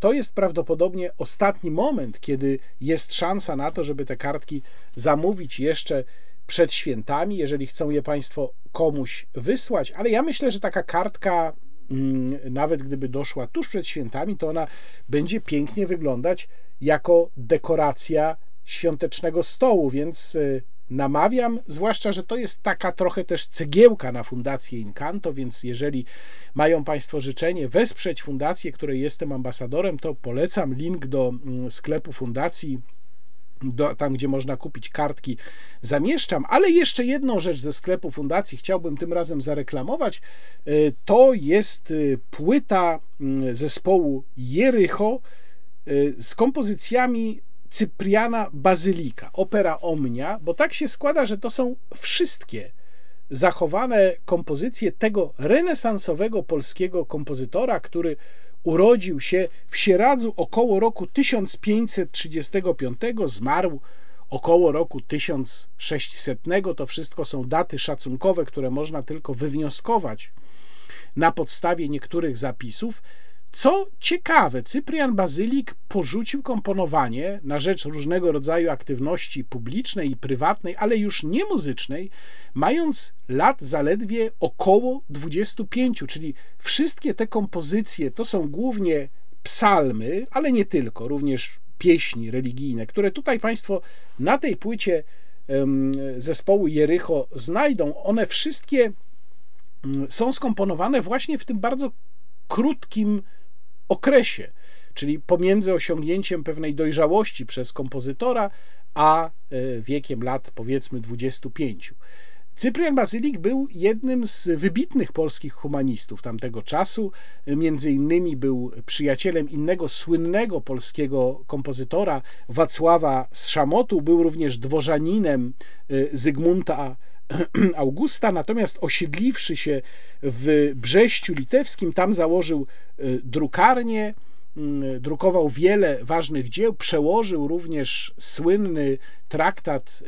to jest prawdopodobnie ostatni moment, kiedy jest szansa na to, żeby te kartki zamówić jeszcze przed świętami, jeżeli chcą je Państwo komuś wysłać, ale ja myślę, że taka kartka, mm, nawet gdyby doszła tuż przed świętami, to ona będzie pięknie wyglądać jako dekoracja świątecznego stołu, więc y, namawiam, zwłaszcza, że to jest taka trochę też cegiełka na Fundację Incanto, więc jeżeli mają Państwo życzenie wesprzeć fundację, której jestem ambasadorem, to polecam link do mm, sklepu fundacji do, tam, gdzie można kupić kartki, zamieszczam. Ale jeszcze jedną rzecz ze sklepu fundacji chciałbym tym razem zareklamować. Y, to jest y, płyta mm, zespołu Jericho y, z kompozycjami Cypriana Bazylika, opera Omnia, bo tak się składa, że to są wszystkie zachowane kompozycje tego renesansowego polskiego kompozytora, który urodził się w Sieradzu około roku 1535, zmarł około roku 1600. To wszystko są daty szacunkowe, które można tylko wywnioskować na podstawie niektórych zapisów. Co ciekawe, Cyprian Bazylik porzucił komponowanie na rzecz różnego rodzaju aktywności publicznej i prywatnej, ale już nie muzycznej, mając lat zaledwie około 25, czyli wszystkie te kompozycje to są głównie psalmy, ale nie tylko, również pieśni religijne, które tutaj Państwo na tej płycie zespołu Jericho znajdą. One wszystkie mm, są skomponowane właśnie w tym bardzo krótkim okresie, czyli pomiędzy osiągnięciem pewnej dojrzałości przez kompozytora, a e, wiekiem lat powiedzmy 25. Cyprian Bazylik był jednym z wybitnych polskich humanistów tamtego czasu. Między innymi był przyjacielem innego słynnego polskiego kompozytora Wacława Szamotu. Był również dworzaninem y, Zygmunta *clears throat* Augusta, natomiast osiedliwszy się w Brześciu Litewskim, tam założył y, drukarnię, y, drukował wiele ważnych dzieł, przełożył również słynny traktat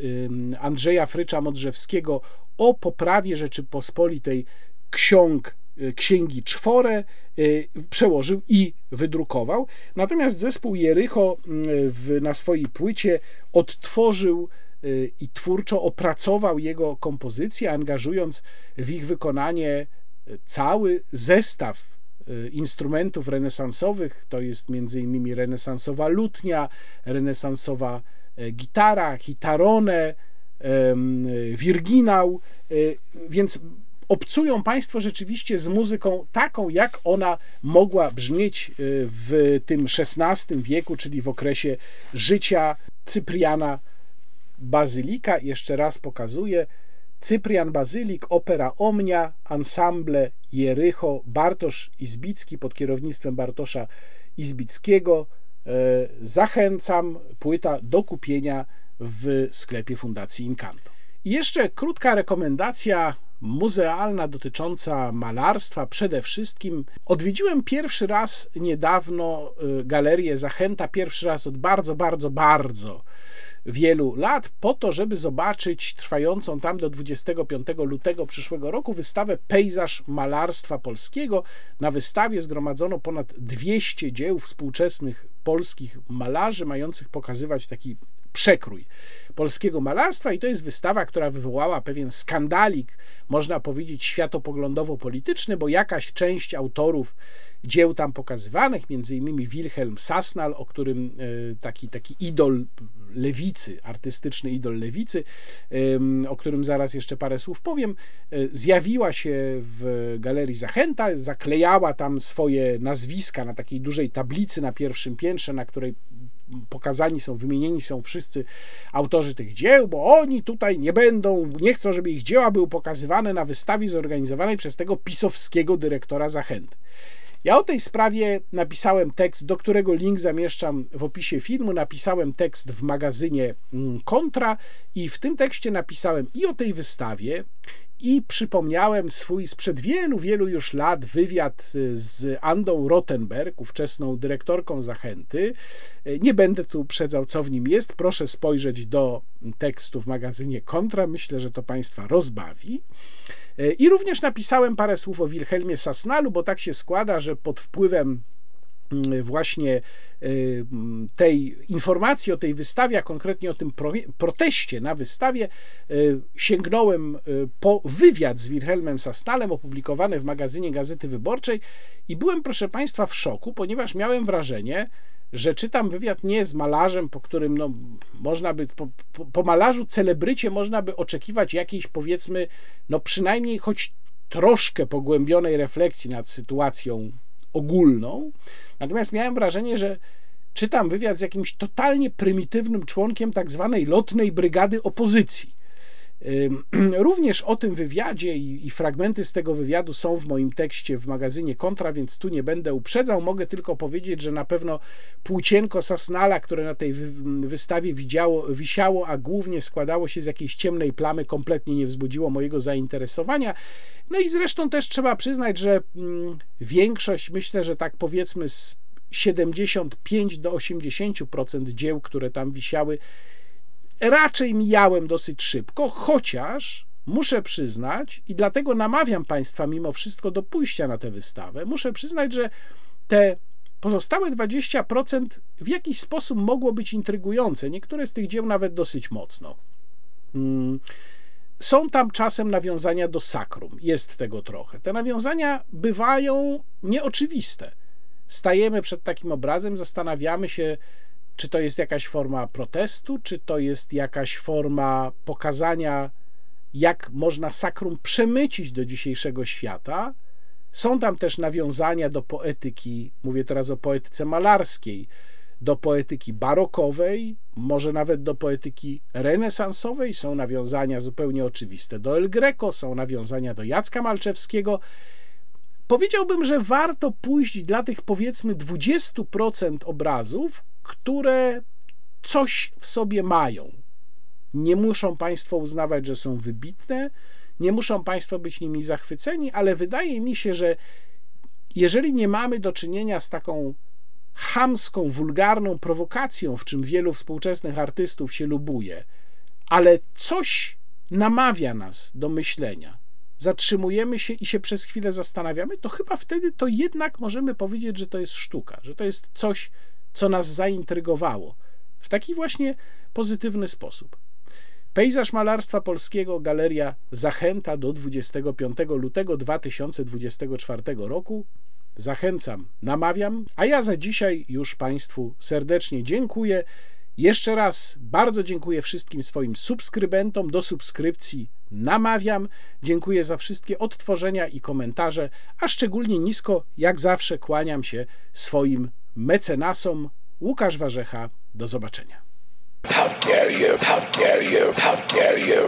Andrzeja Frycza Modrzewskiego o poprawie Rzeczypospolitej ksiąg y, księgi czwore y, przełożył i wydrukował. Natomiast zespół Jericho na swojej płycie odtworzył y, i twórczo opracował jego kompozycje, angażując w ich wykonanie cały zestaw instrumentów renesansowych, to jest między innymi renesansowa lutnia, renesansowa gitara, hitarone, wirginał, więc obcują Państwo rzeczywiście z muzyką taką, jak ona mogła brzmieć w tym XVI wieku, czyli w okresie życia Cypriana Bazylika. Jeszcze raz pokazuję. Cyprian Bazylik, opera Omnia, ensemble Jericho, Bartosz Izbicki pod kierownictwem Bartosza Izbickiego. E, zachęcam, płyta do kupienia w sklepie Fundacji Incanto. I jeszcze krótka rekomendacja muzealna dotycząca malarstwa. Przede wszystkim odwiedziłem pierwszy raz niedawno y, galerię Zachęta, pierwszy raz od bardzo, bardzo, bardzo wielu lat, po to, żeby zobaczyć trwającą tam do 25 lutego przyszłego roku wystawę Pejzaż Malarstwa Polskiego. Na wystawie zgromadzono ponad 200 dzieł współczesnych polskich malarzy, mających pokazywać taki przekrój polskiego malarstwa i to jest wystawa, która wywołała pewien skandalik, można powiedzieć światopoglądowo-polityczny, bo jakaś część autorów dzieł tam pokazywanych, między innymi Wilhelm Sasnal, o którym e, taki, taki idol lewicy, artystyczny idol lewicy, o którym zaraz jeszcze parę słów powiem, e, zjawiła się w Galerii Zachęta, zaklejała tam swoje nazwiska na takiej dużej tablicy na pierwszym piętrze, na której pokazani są, wymienieni są wszyscy autorzy tych dzieł, bo oni tutaj nie będą, nie chcą, żeby ich dzieła były pokazywane na wystawie zorganizowanej przez tego pisowskiego dyrektora Zachęty. Ja o tej sprawie napisałem tekst, do którego link zamieszczam w opisie filmu. Napisałem tekst w magazynie Kontra i w tym tekście napisałem i o tej wystawie, i przypomniałem swój sprzed wielu, wielu już lat wywiad y, z Andą Rottenberg, ówczesną dyrektorką Zachęty. Y, nie będę tu uprzedzał, co w nim jest. Proszę spojrzeć do tekstu w magazynie Kontra. Myślę, że to Państwa rozbawi. Y, I również napisałem parę słów o Wilhelmie Sasnalu, bo tak się składa, że pod wpływem właśnie y, tej informacji o tej wystawie, a konkretnie o tym proteście na wystawie, y, sięgnąłem y, po wywiad z Wilhelmem Sasnalem opublikowany w magazynie Gazety Wyborczej i byłem, proszę Państwa, w szoku, ponieważ miałem wrażenie, że czytam wywiad nie z malarzem, po którym no, można by, po, po malarzu celebrycie można by oczekiwać jakiejś powiedzmy, no przynajmniej choć troszkę pogłębionej refleksji nad sytuacją ogólną. Natomiast miałem wrażenie, że czytam wywiad z jakimś totalnie prymitywnym członkiem tak zwanej lotnej brygady opozycji. *clears throat* Również o tym wywiadzie i, i, fragmenty z tego wywiadu są w moim tekście w magazynie Kontra, więc tu nie będę uprzedzał. Mogę tylko powiedzieć, że na pewno płócienko Sasnala, które na tej wystawie widziało, wisiało, a głównie składało się z jakiejś ciemnej plamy, kompletnie nie wzbudziło mojego zainteresowania. No i zresztą też trzeba przyznać, że mm, większość, myślę, że tak powiedzmy z 75 do 80% dzieł, które tam wisiały, raczej mijałem dosyć szybko, chociaż muszę przyznać, i dlatego namawiam Państwa mimo wszystko do pójścia na tę wystawę, muszę przyznać, że te pozostałe 20% w jakiś sposób mogło być intrygujące. Niektóre z tych dzieł nawet dosyć mocno. Mm. Są tam czasem nawiązania do sakrum, jest tego trochę. Te nawiązania bywają nieoczywiste. Stajemy przed takim obrazem, zastanawiamy się, czy to jest jakaś forma protestu, czy to jest jakaś forma pokazania, jak można sakrum przemycić do dzisiejszego świata. Są tam też nawiązania do poetyki, mówię teraz o poetyce malarskiej, do poetyki barokowej, może nawet do poetyki renesansowej. Są nawiązania zupełnie oczywiste do El Greco, są nawiązania do Jacka Malczewskiego. Powiedziałbym, że warto pójść dla tych powiedzmy 20% obrazów, które coś w sobie mają. Nie muszą Państwo uznawać, że są wybitne, nie muszą Państwo być nimi zachwyceni, ale wydaje mi się, że jeżeli nie mamy do czynienia z taką chamską, wulgarną prowokacją, w czym wielu współczesnych artystów się lubuje, ale coś namawia nas do myślenia, zatrzymujemy się i się przez chwilę zastanawiamy, to chyba wtedy to jednak możemy powiedzieć, że to jest sztuka, że to jest coś, co nas zaintrygowało w taki właśnie pozytywny sposób. Pejzaż malarstwa polskiego, galeria Zachęta do 25 lutego 2024 roku. Zachęcam, namawiam, a ja za dzisiaj już Państwu serdecznie dziękuję. Jeszcze raz bardzo dziękuję wszystkim swoim subskrybentom. Do subskrypcji namawiam. Dziękuję za wszystkie odtworzenia i komentarze, a szczególnie nisko, jak zawsze, kłaniam się swoim mecenasom. Łukasz Warzecha. Do zobaczenia. How dare you? How dare you? How dare you?